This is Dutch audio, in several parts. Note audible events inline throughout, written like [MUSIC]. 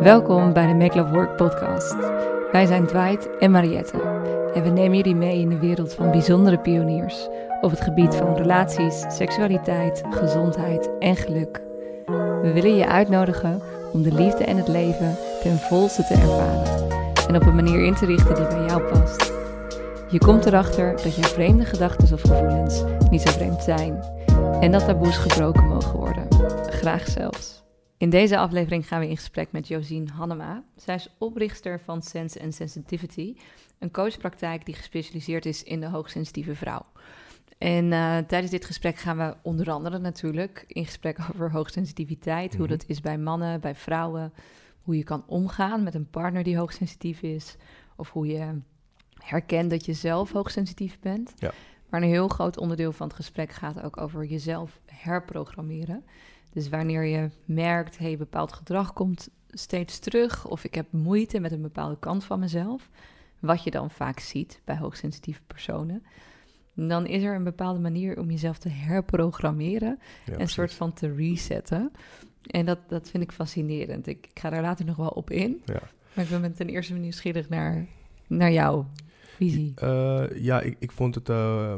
Welkom bij de Make Love Work podcast. Wij zijn Dwight en Mariette en we nemen jullie mee in de wereld van bijzondere pioniers op het gebied van relaties, seksualiteit, gezondheid en geluk. We willen je uitnodigen om de liefde en het leven ten volste te ervaren en op een manier in te richten die bij jou past. Je komt erachter dat je vreemde gedachten of gevoelens niet zo vreemd zijn en dat taboes gebroken mogen worden, graag zelfs. In deze aflevering gaan we in gesprek met Josien Hannema. Zij is oprichter van Sense and Sensitivity, een coachpraktijk die gespecialiseerd is in de hoogsensitieve vrouw. En uh, tijdens dit gesprek gaan we onder andere natuurlijk in gesprek [LAUGHS] over hoogsensitiviteit, hoe mhm. dat is bij mannen, bij vrouwen, hoe je kan omgaan met een partner die hoogsensitief is, of hoe je herkent dat je zelf hoogsensitief bent. Ja. Maar een heel groot onderdeel van het gesprek gaat ook over jezelf herprogrammeren. Dus wanneer je merkt, hey, bepaald gedrag komt steeds terug, of ik heb moeite met een bepaalde kant van mezelf, wat je dan vaak ziet bij hoogsensitieve personen, dan is er een bepaalde manier om jezelf te herprogrammeren en een soort van te resetten. En dat, dat vind ik fascinerend. Ik, ik ga daar later nog wel op in. Ja. Maar ik ben ten eerste nieuwsgierig naar, naar jouw visie. Uh, ja, ik, ik, vond het, uh,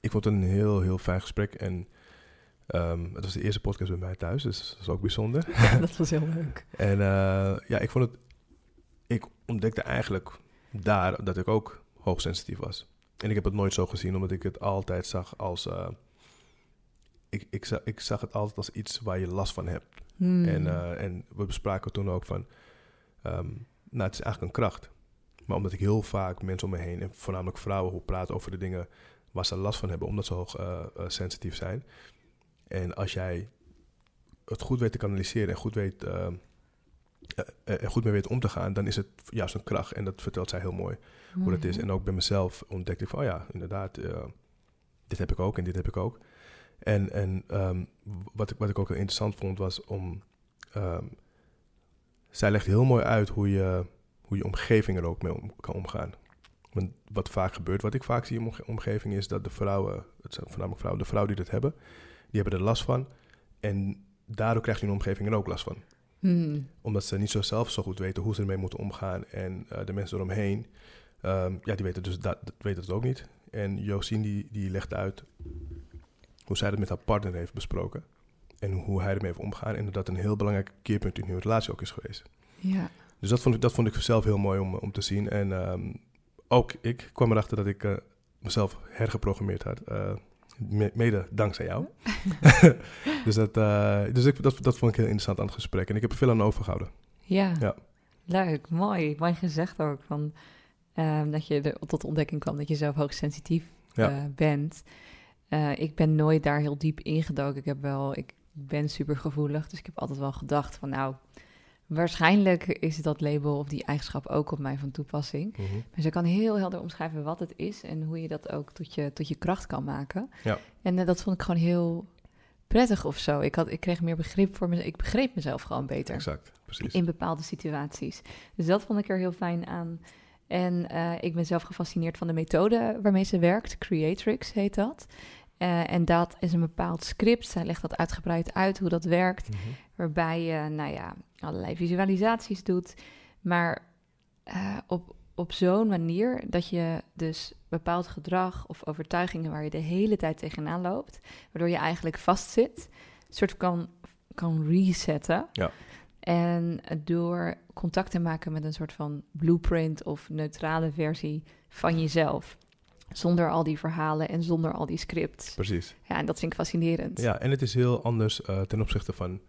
ik vond het een heel, heel fijn gesprek. En Um, het was de eerste podcast bij mij thuis, dus dat is ook bijzonder. [LAUGHS] dat was heel leuk. [LAUGHS] en uh, ja, ik vond het... Ik ontdekte eigenlijk daar dat ik ook hoogsensitief was. En ik heb het nooit zo gezien, omdat ik het altijd zag als... Uh, ik, ik, zag, ik zag het altijd als iets waar je last van hebt. Hmm. En, uh, en we bespraken toen ook van... Um, nou, het is eigenlijk een kracht. Maar omdat ik heel vaak mensen om me heen, en voornamelijk vrouwen, hoe praten over de dingen waar ze last van hebben, omdat ze hoog sensitief zijn en als jij het goed weet te kanaliseren en goed weet, uh, uh, goed mee weet om te gaan, dan is het juist een kracht. En dat vertelt zij heel mooi hoe dat is. Mhm. En ook bij mezelf ontdekte ik van, oh ja, inderdaad, dit heb ik ook en dit heb ik ook. En, en um, wat, ik, wat ik ook heel interessant vond was om... Um, zij legt heel mooi uit hoe je, hoe je omgeving er ook mee om, kan omgaan. Want wat vaak gebeurt, wat ik vaak zie in mijn omgeving, is dat de vrouwen, het zijn voornamelijk vrouwen, de vrouwen die dat hebben, die hebben er last van. En daardoor krijgt hun omgeving er ook last van. Hmm. Omdat ze niet zo zelf zo goed weten hoe ze ermee moeten omgaan. En uh, de mensen eromheen, um, ja, die weten, dus dat, weten het ook niet. En Josien die, die legt uit hoe zij het met haar partner heeft besproken. En hoe hij ermee heeft omgaan. En dat dat een heel belangrijk keerpunt in hun relatie ook is geweest. Ja. Dus dat vond ik, dat vond ik zelf heel mooi om, om te zien. En um, ook ik kwam erachter dat ik uh, mezelf hergeprogrammeerd had. Uh, mede dankzij jou. [LAUGHS] dus dat, uh, dus ik, dat, dat vond ik heel interessant aan het gesprek. En ik heb er veel aan overgehouden. Ja, ja. leuk, mooi. Mooi gezegd ook. Van, um, dat je er tot ontdekking kwam dat je zelf hoogsensitief ja. uh, bent. Uh, ik ben nooit daar heel diep ingedoken. Ik heb wel, ik ben super gevoelig. Dus ik heb altijd wel gedacht van nou, Waarschijnlijk is dat label of die eigenschap ook op mij van toepassing. Mm Maar ze kan heel helder omschrijven wat het is en hoe je dat ook tot je, tot je kracht kan maken. Ja. En uh, dat vond ik gewoon heel prettig of zo. Ik, had, ik kreeg meer begrip voor mezelf. Ik begreep mezelf gewoon beter. Exact, precies. In bepaalde situaties. Dus dat vond ik er heel fijn aan. En uh, ik ben zelf gefascineerd van de methode waarmee ze werkt. Creatrix heet dat. Uh, en dat is een bepaald script. Zij legt dat uitgebreid uit hoe dat werkt. Mm -hmm. Waarbij je, nou ja, allerlei visualisaties doet. Maar uh, op, op zo'n manier dat je dus bepaald gedrag of overtuigingen waar je de hele tijd tegenaan loopt, waardoor je eigenlijk vastzit, soort kan, kan resetten. Ja. En door contact te maken met een soort van blueprint of neutrale versie van jezelf. Zonder al die verhalen en zonder al die scripts. Precies. Ja, en dat vind ik fascinerend. Ja, en het is heel anders uh, ten opzichte van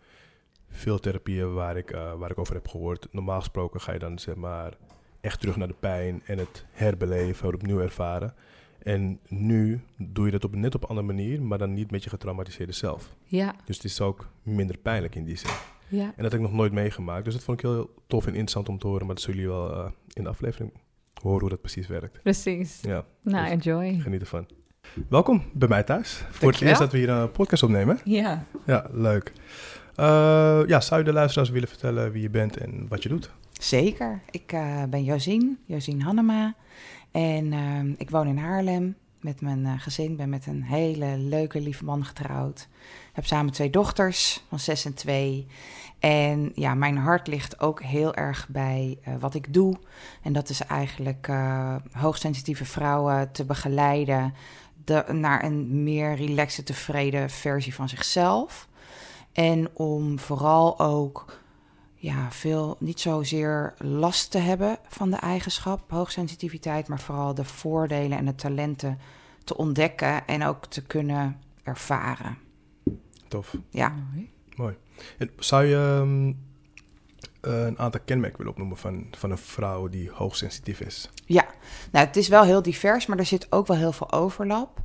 veel therapieën waar ik, uh, waar ik over heb gehoord. Normaal gesproken ga je dan zeg maar echt terug naar de pijn en het herbeleven, het opnieuw ervaren. En nu doe je dat op net op een andere manier, maar dan niet met je getraumatiseerde zelf. Ja. Dus het is ook minder pijnlijk in die zin. Ja. En dat heb ik nog nooit meegemaakt. Dus dat vond ik heel tof en interessant om te horen. Maar dat zullen jullie wel uh, in de aflevering horen hoe dat precies werkt. Precies. Ja. Nou, dus enjoy. Geniet ervan. Welkom bij mij thuis. Voor het eerst dat we hier een podcast opnemen. Ja. Ja, leuk. Uh, ja, zou je de luisteraars willen vertellen wie je bent en wat je doet? Zeker. Ik uh, ben Josien, Josien Hannema. En uh, ik woon in Haarlem met mijn uh, gezin. ben met een hele leuke, lieve man getrouwd. Heb samen twee dochters van zes en twee. En ja, mijn hart ligt ook heel erg bij eh, wat ik doe. En dat is eigenlijk uh, hoogsensitieve vrouwen te begeleiden de, naar een meer relaxte, tevreden versie van zichzelf. En om vooral ook ja, veel, niet zozeer last te hebben van de eigenschap hoogsensitiviteit, maar vooral de voordelen en de talenten te ontdekken en ook te kunnen ervaren. Tof. Ja. Mooi. En zou je um, een aantal kenmerken willen opnoemen van, van een vrouw die hoogsensitief is? Ja, nou, het is wel heel divers, maar er zit ook wel heel veel overlap.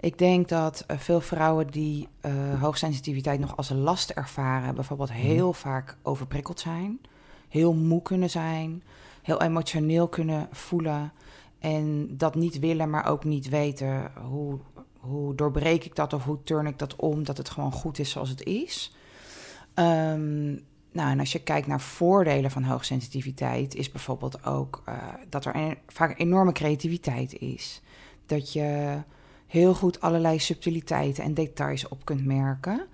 Ik denk dat uh, veel vrouwen die uh, hoogsensitiviteit nog als een last ervaren, bijvoorbeeld Mhm. heel vaak overprikkeld zijn, heel moe kunnen zijn, heel emotioneel kunnen voelen en dat niet willen, maar ook niet weten hoe, hoe doorbreek ik dat of hoe turn ik dat om, dat het gewoon goed is zoals het is. Um, nou, en als je kijkt naar voordelen van hoogsensitiviteit, is bijvoorbeeld ook uh, dat er een, vaak enorme creativiteit is. Dat je heel goed allerlei subtiliteiten en details op kunt merken.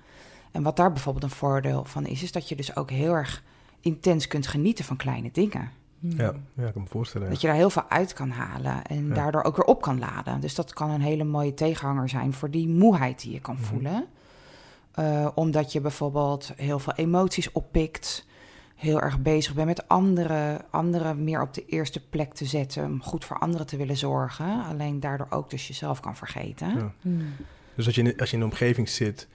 En wat daar bijvoorbeeld een voordeel van is, is dat je dus ook heel erg intens kunt genieten van kleine dingen. Ja, ja ik kan me voorstellen. Dat je daar heel veel uit kan halen en ja. daardoor ook weer op kan laden. Dus dat kan een hele mooie tegenhanger zijn voor die moeheid die je kan Mhm. voelen. Uh, omdat je bijvoorbeeld heel veel emoties oppikt, heel erg bezig bent met anderen, anderen meer op de eerste plek te zetten, om goed voor anderen te willen zorgen. Alleen daardoor ook dus jezelf kan vergeten. Ja. Dus als je, in, als je in een omgeving zit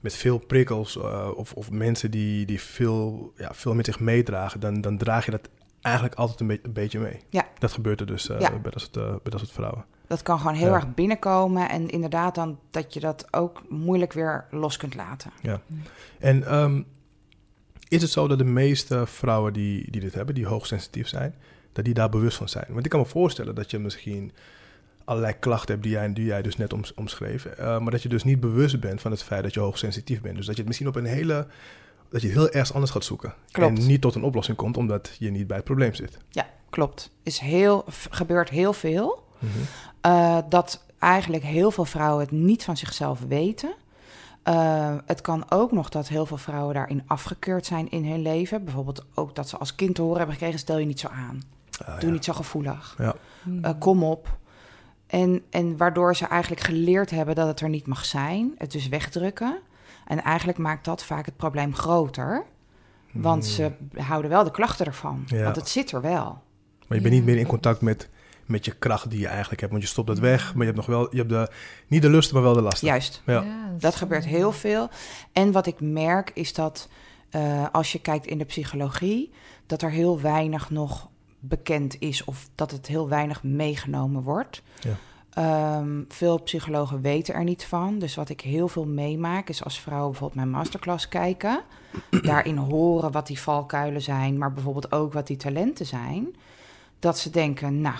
met veel prikkels uh, of, of, mensen die, die veel, ja, veel met zich meedragen, dan, dan draag je dat eigenlijk altijd een, be een beetje mee. Ja. Dat gebeurt er dus uh, ja. bij, dat soort, uh, bij dat soort vrouwen. Dat kan gewoon heel ja. erg binnenkomen en inderdaad dan dat je dat ook moeilijk weer los kunt laten. Ja. En um, is het zo dat de meeste vrouwen die, die dit hebben, die hoogsensitief zijn, dat die daar bewust van zijn? Want ik kan me voorstellen dat je misschien allerlei klachten hebt die jij, die jij dus net oms, omschreef, uh, maar dat je dus niet bewust bent van het feit dat je hoogsensitief bent. Dus dat je het misschien op een hele dat je het heel erg anders gaat zoeken. Klopt. En niet tot een oplossing komt omdat je niet bij het probleem zit. Ja, klopt. Is heel, gebeurt heel veel. Mm -hmm. uh, dat eigenlijk heel veel vrouwen het niet van zichzelf weten. Uh, het kan ook nog dat heel veel vrouwen daarin afgekeurd zijn in hun leven. Bijvoorbeeld ook dat ze als kind te horen hebben gekregen: stel je niet zo aan. Ah, Doe ja. niet zo gevoelig. Ja. Uh, kom op. En, en waardoor ze eigenlijk geleerd hebben dat het er niet mag zijn. Het dus wegdrukken. En eigenlijk maakt dat vaak het probleem groter. Want ze houden wel de klachten ervan. Ja. Want het zit er wel. Maar je bent niet meer in contact met, met je kracht die je eigenlijk hebt. Want je stopt het weg, maar je hebt nog wel, je hebt de, niet de lust, maar wel de lasten. Juist. Ja. dat, dat gebeurt heel veel. En wat ik merk is dat uh, als je kijkt in de psychologie, dat er heel weinig nog bekend is of dat het heel weinig meegenomen wordt. Ja. Um, veel psychologen weten er niet van. Dus wat ik heel veel meemaak is als vrouwen bijvoorbeeld mijn masterclass kijken, [CLEARS THROAT] daarin horen wat die valkuilen zijn, maar bijvoorbeeld ook wat die talenten zijn, dat ze denken, nou,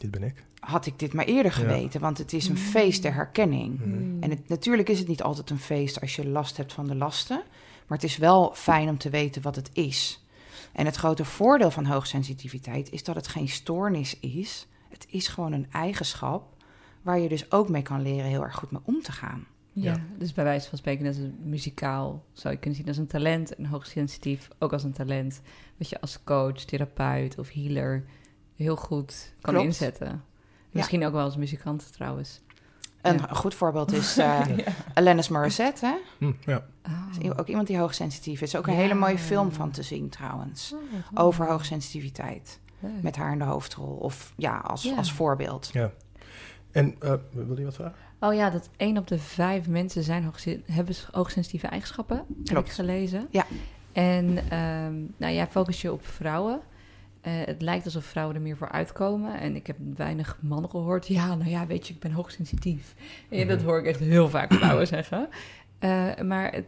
dit ben ik. Had ik dit maar eerder geweten, ja. want het is een feest der herkenning. Mm. En het, natuurlijk is het niet altijd een feest als je last hebt van de lasten, maar het is wel fijn om te weten wat het is. En het grote voordeel van hoogsensitiviteit is dat het geen stoornis is. Het is gewoon een eigenschap waar je dus ook mee kan leren heel erg goed mee om te gaan. Ja, ja. dus bij wijze van spreken, dat is een muzikaal, zou je kunnen zien als een talent. En hoogsensitief ook als een talent. Wat je als coach, therapeut of healer heel goed kan Klopt. inzetten. Misschien ja. ook wel als muzikant trouwens. Een ja. goed voorbeeld is [LAUGHS] uh, Alanis Morissette, hè? Hm, ja. Oh. Ook iemand die hoogsensitief is. Ook een hele mooie film van te zien trouwens. Oh, over hoogsensitiviteit. Leuk. Met haar in de hoofdrol. Of ja, als, als voorbeeld. Ja. En uh, wil je wat vragen? Oh ja, dat één op de vijf mensen zijn hoogsen hebben hoogsensitieve eigenschappen. Klopt. Heb ik gelezen. Ja. En um, nou ja, focus je op vrouwen. Uh, het lijkt alsof vrouwen er meer voor uitkomen. En ik heb weinig mannen gehoord. Ja, nou ja, weet je, ik ben hoogsensitief. En dat hoor ik echt heel vaak vrouwen zeggen. Uh, maar het,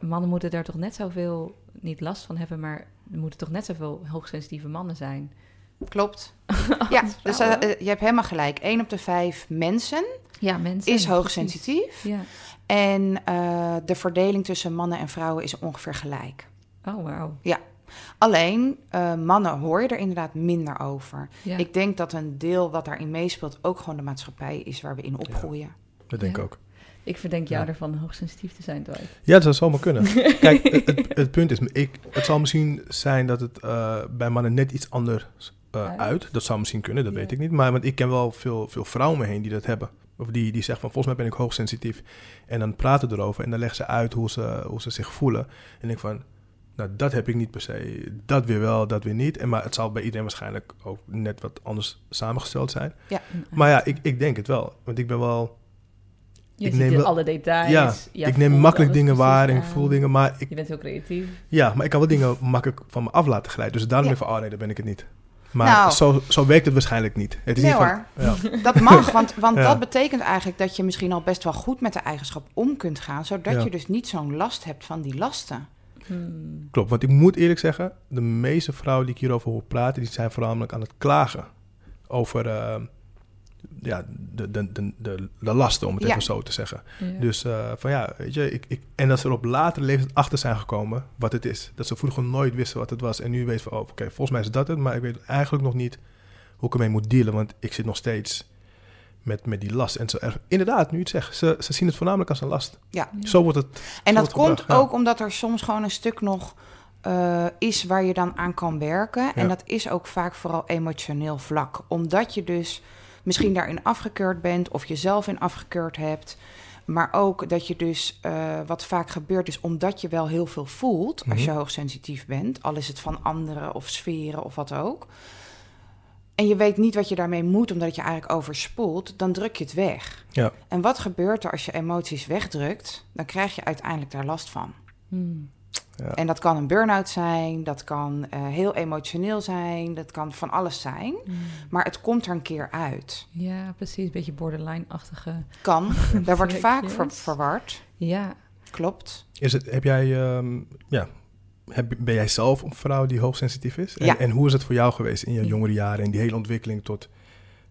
mannen moeten daar toch net zoveel, niet last van hebben, maar er moeten toch net zoveel hoogsensitieve mannen zijn. Klopt. [LAUGHS] ja, dus uh, je hebt helemaal gelijk. Eén op de vijf mensen, ja, mensen is hoogsensitief. Ja. En uh, de verdeling tussen mannen en vrouwen is ongeveer gelijk. Oh, wauw. Ja. Alleen, uh, mannen hoor je er inderdaad minder over. Ja. Ik denk dat een deel wat daarin meespeelt ook gewoon de maatschappij is waar we in opgroeien. Ja, dat denk ik ook. Ik verdenk jou Ja. ervan hoogsensitief te zijn, Dwight. Ja, dat zou zomaar kunnen. [LAUGHS] Kijk, het, het, het punt is, ik, het zal misschien zijn dat het eh, bij mannen net iets anders eh, Uit. uit. Dat zou misschien kunnen, dat Ja. weet ik niet. Maar want ik ken wel veel, veel vrouwen me heen die dat hebben. Of die, die zeggen van, volgens mij ben ik hoogsensitief. En dan praten erover en dan leggen ze uit hoe ze, hoe ze zich voelen. En ik van, nou, dat heb ik niet per se. Dat weer wel, dat weer niet. En, maar het zal bij iedereen waarschijnlijk ook net wat anders samengesteld zijn. Maar ja, ik, ik denk het wel. Want ik ben wel... je ik ziet neem wel- alle details. ja, jij ik neem makkelijk dingen waar en ik voel dingen. Maar ik, Je bent heel creatief. Ja, maar ik kan wel dingen makkelijk van me af laten glijden. Dus daarom Ja. denk ik van, oh nee, dan ben ik het niet. Maar Nou. zo, zo werkt het waarschijnlijk niet. Het is Nee niet van, hoor. ja. Dat mag, want, want [LAUGHS] Ja. dat betekent eigenlijk dat je misschien al best wel goed met de eigenschap om kunt gaan, zodat Ja. je dus niet zo'n last hebt van die lasten. Hmm. Klopt, want ik moet eerlijk zeggen, de meeste vrouwen die ik hierover hoor praten, die zijn voornamelijk aan het klagen over eh, ja, de, de, de, de, de lasten, om het Ja. even zo te zeggen. Ja. Dus eh, van ja, weet je, ik, ik, en dat ze er op latere leeftijd achter zijn gekomen wat het is. Dat ze vroeger nooit wisten wat het was en nu weten van, oh, oké, volgens mij is dat het, maar ik weet eigenlijk nog niet hoe ik ermee moet dealen, want ik zit nog steeds met, met die last. En ze, er, inderdaad, nu je het zegt, ze, ze zien het voornamelijk als een last. Ja. Zo wordt het. En dat komt gebracht, ja. ook omdat er soms gewoon een stuk nog eh, is waar je dan aan kan werken. En dat is ook vaak vooral emotioneel vlak. Omdat je dus misschien daarin afgekeurd bent of jezelf in afgekeurd hebt. Maar ook dat je dus, eh, wat vaak gebeurt, is omdat je wel heel veel voelt als je Mhm. hoogsensitief bent. Al is het van anderen of sferen of wat ook. En je weet niet wat je daarmee moet, omdat je eigenlijk overspoelt, dan druk je het weg. Ja. En wat gebeurt er als je emoties wegdrukt? Dan krijg je uiteindelijk daar last van. Hmm. Ja. En dat kan een burn-out zijn, dat kan eh, heel emotioneel zijn, dat kan van alles zijn. Hmm. Maar het komt er een keer uit. Ja, precies. Een beetje borderline-achtige. Kan, daar wordt [LAUGHS] vaak ver- verward. Ja. Klopt. Is het, heb jij, ehm, ja, heb, ben jij zelf een vrouw die hoogsensitief is? En, Ja. en hoe is het voor jou geweest in je jongere jaren en die hele ontwikkeling tot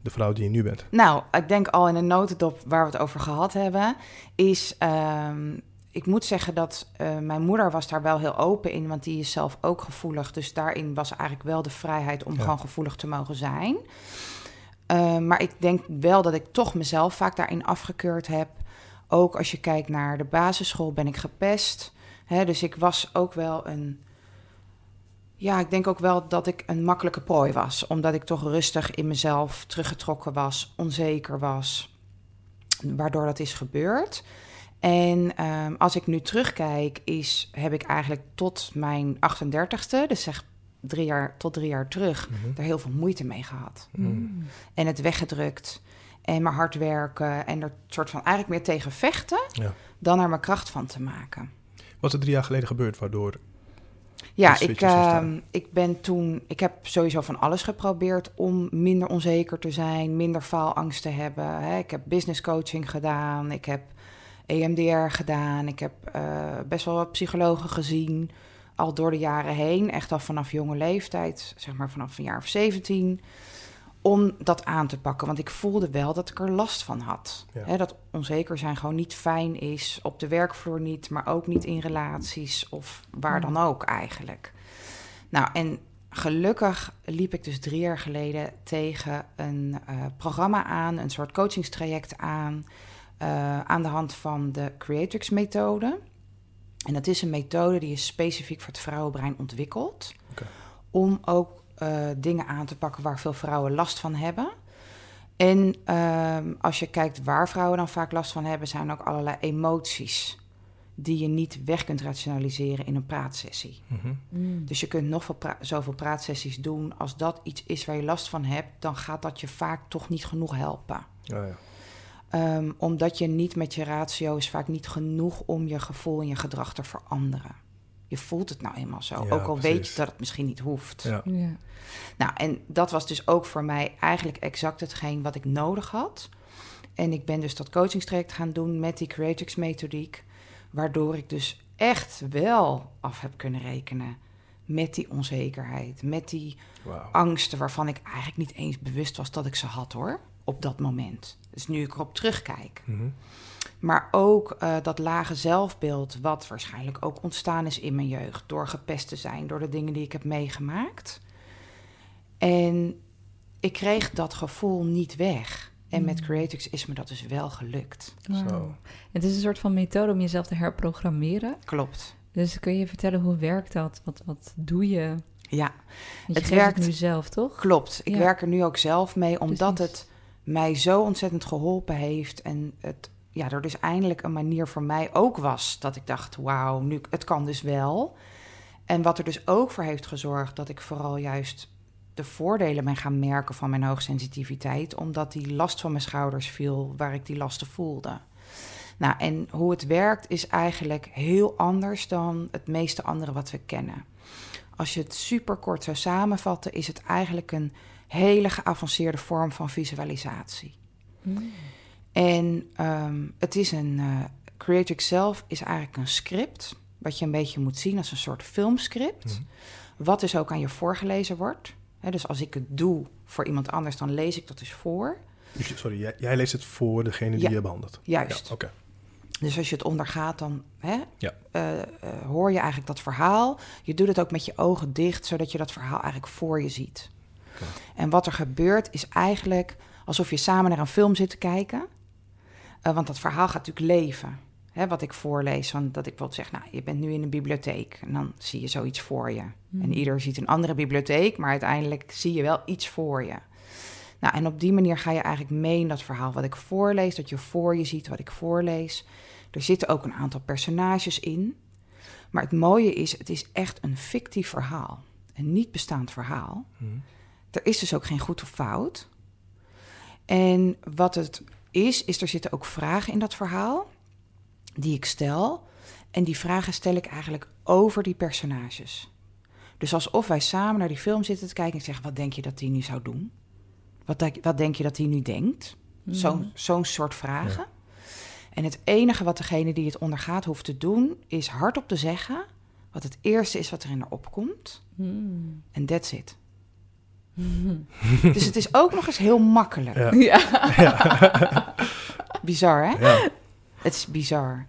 de vrouw die je nu bent? Nou, ik denk al in een notendop waar we het over gehad hebben, is. ehm, ik moet zeggen dat eh, mijn moeder was daar wel heel open in, want die is zelf ook gevoelig. Dus daarin was eigenlijk wel de vrijheid om Ja. gewoon gevoelig te mogen zijn. Eh, maar ik denk wel dat ik toch mezelf vaak daarin afgekeurd heb. Ook als je kijkt naar de basisschool ben ik gepest. Hè, dus ik was ook wel een. Ja, ik denk ook wel dat ik een makkelijke prooi was. Omdat ik toch rustig in mezelf teruggetrokken was, onzeker was. Waardoor dat is gebeurd. En ehm, als ik nu terugkijk, is, heb ik eigenlijk tot mijn 38ste, dus zeg drie jaar, tot drie jaar terug, Mhm. daar heel veel moeite mee gehad. Hmm. En het weggedrukt. En maar hard werken. En er soort van eigenlijk meer tegen vechten. Ja. Dan er mijn kracht van te maken. Wat er drie jaar geleden gebeurd waardoor... Ja, ik, ehm, ik ben toen. Ik heb sowieso van alles geprobeerd om minder onzeker te zijn, minder faalangst te hebben. Hè. Ik heb business coaching gedaan. Ik heb EMDR gedaan. Ik heb eh, best wel wat psychologen gezien. Al door de jaren heen. Echt al vanaf jonge leeftijd. Zeg maar vanaf een jaar of 17. Om dat aan te pakken. Want ik voelde wel dat ik er last van had. Ja. Dat onzeker zijn gewoon niet fijn is. Op de werkvloer niet, maar ook niet in relaties of waar Ja. dan ook eigenlijk. Nou, en gelukkig liep ik dus drie jaar geleden tegen een eh, programma aan, een soort coachingstraject aan, eh, aan de hand van de Creatrix-methode. En dat is een methode die is specifiek voor het vrouwenbrein ontwikkeld. Om ook eh, dingen aan te pakken waar veel vrouwen last van hebben. En ehm, als je kijkt waar vrouwen dan vaak last van hebben, zijn ook allerlei emoties die je niet weg kunt rationaliseren in een praatsessie. Mhm. Hmm. Dus je kunt nog veel pra- zoveel praatsessies doen. Als dat iets is waar je last van hebt, dan gaat dat je vaak toch niet genoeg helpen. Ah, ja. Ehm, omdat je niet met je ratio is vaak niet genoeg om je gevoel en je gedrag te veranderen. Je voelt het nou eenmaal zo. Ja, ook al weet je dat het misschien niet hoeft. Ja. Ja. Nou, en dat was dus ook voor mij eigenlijk exact hetgeen wat ik nodig had. En ik ben dus dat coachingstraject gaan doen met die Creatrix methodiek. Waardoor ik dus echt wel af heb kunnen rekenen met die onzekerheid. Met die angsten waarvan ik eigenlijk niet eens bewust was dat ik ze had hoor. Op dat moment. Dus nu ik erop terugkijk. Mhm. Maar ook eh, dat lage zelfbeeld, wat waarschijnlijk ook ontstaan is in mijn jeugd. Door gepest te zijn, door de dingen die ik heb meegemaakt. En ik kreeg dat gevoel niet weg. En met Mm. Creatix is me dat dus wel gelukt. Zo. Het is een soort van methode om jezelf te herprogrammeren. Klopt. Dus kun je vertellen hoe werkt dat? Wat, wat doe je? Ja, Want Het werkt- het nu zelf, toch? klopt. Ik Ja. werk er nu ook zelf mee, omdat Precies. het mij zo ontzettend geholpen heeft. En het, ja, er dus eindelijk een manier voor mij ook was dat ik dacht, wauw, nu, het kan dus wel. En wat er dus ook voor heeft gezorgd dat ik vooral juist de voordelen ben gaan merken van mijn hoogsensitiviteit, omdat die last van mijn schouders viel waar ik die lasten voelde. Nou, en hoe het werkt is eigenlijk heel anders dan het meeste andere wat we kennen. Als je het super kort zou samenvatten, is het eigenlijk een hele geavanceerde vorm van visualisatie. Mm. En ehm, het is een. eh Creatrix zelf is eigenlijk een script. Wat je een beetje moet zien als een soort filmscript. Mhm. Wat dus ook aan je voorgelezen wordt. Dus als ik het doe voor iemand anders, dan lees ik dat dus voor. Dus sorry, jij, jij leest het voor degene die Ja. je behandelt. Juist. Ja, oké. Dus als je het ondergaat, dan hè, Ja. eh, eh, hoor je eigenlijk dat verhaal. Je doet het ook met je ogen dicht, zodat je dat verhaal eigenlijk voor je ziet. En wat er gebeurt is eigenlijk alsof je samen naar een film zit te kijken. Eh, want dat verhaal gaat natuurlijk leven. Hè, wat ik voorlees, van dat ik bijvoorbeeld zeg, nou, je bent nu in een bibliotheek. En dan zie je zoiets voor je. Mm. En ieder ziet een andere bibliotheek, maar uiteindelijk zie je wel iets voor je. Nou, en op die manier ga je eigenlijk mee in dat verhaal. Wat ik voorlees, dat je voor je ziet wat ik voorlees. Er zitten ook een aantal personages in. Maar het mooie is, het is echt een fictief verhaal. Een niet bestaand verhaal. Mhm. Er is dus ook geen goed of fout. En wat het is, is er zitten ook vragen in dat verhaal die ik stel. En die vragen stel ik eigenlijk over die personages. Dus alsof wij samen naar die film zitten te kijken en zeggen: wat denk je dat hij nu zou doen? Wat, denk- wat denk je dat hij nu denkt? Mm. Zo'n soort vragen. En het enige wat degene die het ondergaat hoeft te doen, is hardop te zeggen wat het eerste is wat er in haar opkomt. Mm. En that's it. [LAUGHS] Dus het is ook nog eens heel makkelijk. Ja. Ja. [LAUGHS] Bizar, hè? Ja. Het is bizar.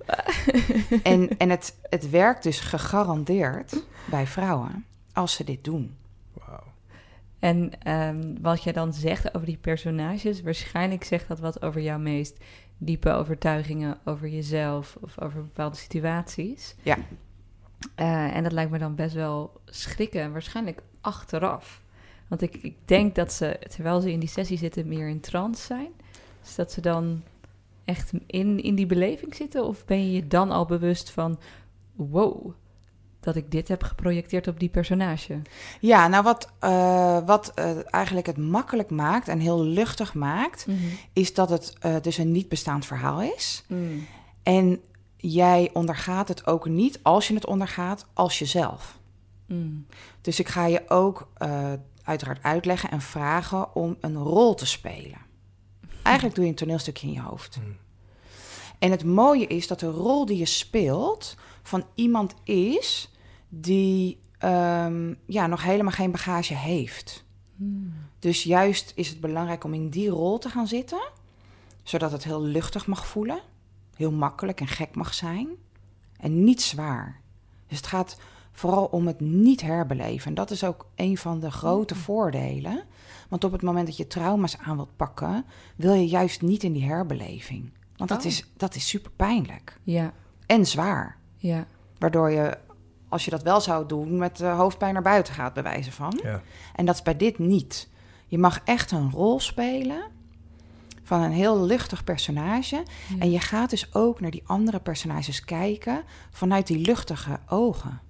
en en het, het werkt dus gegarandeerd bij vrouwen als ze dit doen. Wauw. En ehm, wat jij dan zegt over die personages, waarschijnlijk zegt dat wat over jouw meest diepe overtuigingen over jezelf of over bepaalde situaties. Ja. Eh, en dat lijkt me dan best wel schrikken, en waarschijnlijk achteraf. Want ik, ik denk dat ze, terwijl ze in die sessie zitten, meer in trance zijn. Dus dat ze dan echt in, in die beleving zitten? Of ben je je dan al bewust van, wow, dat ik dit heb geprojecteerd op die personage? Ja, nou wat, eh, wat eh, eigenlijk het makkelijk maakt en heel luchtig maakt, is dat het eh, dus een niet bestaand verhaal is. Mm. En jij ondergaat het ook niet als je het ondergaat als jezelf. Mm. Dus ik ga je ook uiteraard uitleggen en vragen om een rol te spelen. Eigenlijk doe je een toneelstukje in je hoofd. Mm. En het mooie is dat de rol die je speelt van iemand is die ehm, ja, nog helemaal geen bagage heeft. Mm. Dus juist is het belangrijk om in die rol te gaan zitten, zodat het heel luchtig mag voelen, heel makkelijk en gek mag zijn en niet zwaar. Dus het gaat vooral om het niet herbeleven. En dat is ook een van de grote voordelen. Want op het moment dat je trauma's aan wilt pakken, wil je juist niet in die herbeleving. Want dat, Oh. is, dat is super pijnlijk Ja, en zwaar. ja. Waardoor je, als je dat wel zou doen, met de hoofdpijn naar buiten gaat, bij wijze van. Ja. En dat is bij dit niet. Je mag echt een rol spelen van een heel luchtig personage. Ja. En je gaat dus ook naar die andere personages kijken vanuit die luchtige ogen.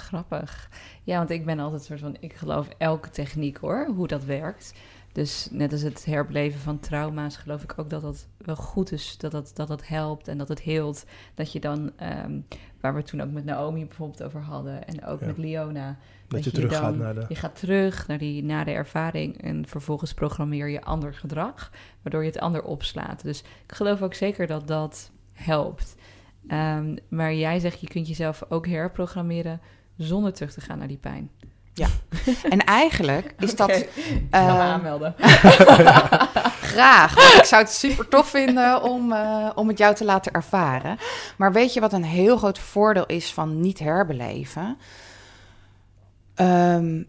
Grappig. Ja, want ik ben altijd soort van, ik geloof elke techniek hoor, hoe dat werkt. Dus net als het herbeleven van trauma's, geloof ik ook dat dat wel goed is, dat dat, dat, dat helpt en dat het heelt. Dat je dan, ehm, waar we toen ook met Naomi bijvoorbeeld over hadden en ook Ja. met Leona, Dat, je je terug dan- gaat naar de... je gaat terug naar die na de ervaring en vervolgens programmeer je ander gedrag, waardoor je het ander opslaat. Dus ik geloof ook zeker dat dat helpt. Ehm, maar jij zegt, je kunt jezelf ook herprogrammeren zonder terug te gaan naar die pijn. En eigenlijk [LAUGHS] is dat ga me eh, aanmelden. [LAUGHS] graag. want ik zou het super tof vinden om, eh, om het jou te laten ervaren. Maar weet je wat een heel groot voordeel is van niet herbeleven? Ehm,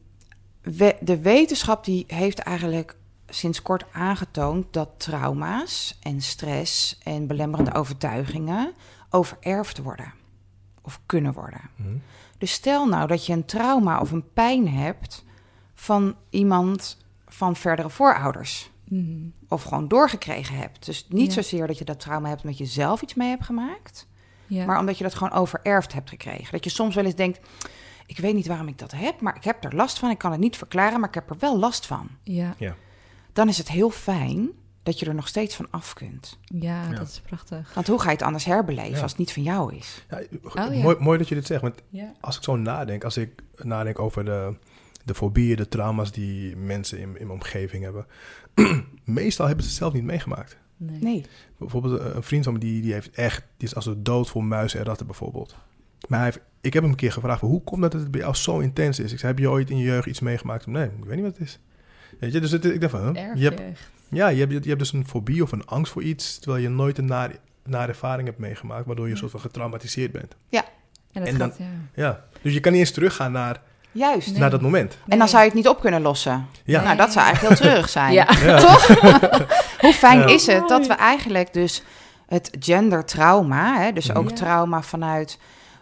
we- de wetenschap die heeft eigenlijk sinds kort aangetoond dat trauma's en stress en belemmerende overtuigingen overerfd worden of kunnen worden. Mhm. Dus stel nou dat je een trauma of een pijn hebt van iemand van verdere voorouders. Mhm. Of gewoon doorgekregen hebt. Dus niet Ja. zozeer dat je dat trauma hebt omdat je zelf iets mee hebt gemaakt. Ja. Maar omdat je dat gewoon overerfd hebt gekregen. Dat je soms wel eens denkt, ik weet niet waarom ik dat heb, maar ik heb er last van. Ik kan het niet verklaren, maar ik heb er wel last van. ja. Dan is het heel fijn dat je er nog steeds van af kunt. Ja, Ja. dat is prachtig. Want hoe ga je het anders herbeleven Ja. als het niet van jou is? Ja, Oh, ja. Mooi, mooi dat je dit zegt, want Ja. als ik zo nadenk, als ik nadenk over de, de fobieën, de trauma's die mensen in, in mijn omgeving hebben, [CLEARS THROAT] meestal hebben ze het zelf niet meegemaakt. Nee. Nee. Bijvoorbeeld eh, een vriend van me, die, die heeft echt, die is als een dood voor muizen en ratten bijvoorbeeld. Maar hij heeft, ik heb hem een keer gevraagd, hoe komt dat het bij jou zo intens is? Ik zei, heb je ooit in je jeugd iets meegemaakt? Nee, ik weet niet wat het is. Weet je, dus het, ik dacht van, huh? Je hebt, ja, je hebt, je hebt dus een fobie of een angst voor iets, terwijl je nooit een nare, nare ervaring hebt meegemaakt, waardoor je een Ja. soort van getraumatiseerd bent. En, dat En dan- gaat, ja. Ja, dus je kan niet eens teruggaan naar, Juist. Nee. naar dat moment. En dan zou je het niet op kunnen lossen. Ja, Nou, dat zou eigenlijk heel [LAUGHS] treurig zijn. Ja. ja. Toch? [LAUGHS] [LAUGHS] Hoe fijn Ja. is het dat we eigenlijk dus het gendertrauma, hè, dus ook Ja. trauma vanuit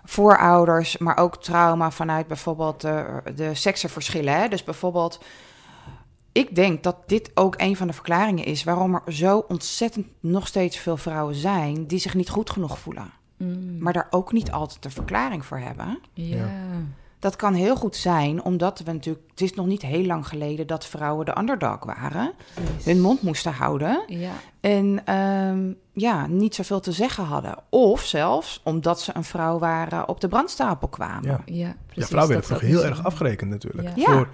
voorouders, maar ook trauma vanuit bijvoorbeeld de, de seksenverschillen. Hè? Dus bijvoorbeeld, ik denk dat dit ook een van de verklaringen is waarom er zo ontzettend nog steeds veel vrouwen zijn die zich niet goed genoeg voelen. Mm. Maar daar ook niet altijd een verklaring voor hebben. ja. Dat kan heel goed zijn, omdat we natuurlijk. Het is nog niet heel lang geleden dat vrouwen de underdog waren. Hun mond moesten houden. Ja. En ehm, ja, niet zoveel te zeggen hadden. Of zelfs omdat ze een vrouw waren, op de brandstapel kwamen. Ja. Ja, Ja, precies. vrouwen dat werden vroeger is heel erg afgerekend natuurlijk. Ja. Ja. Voor,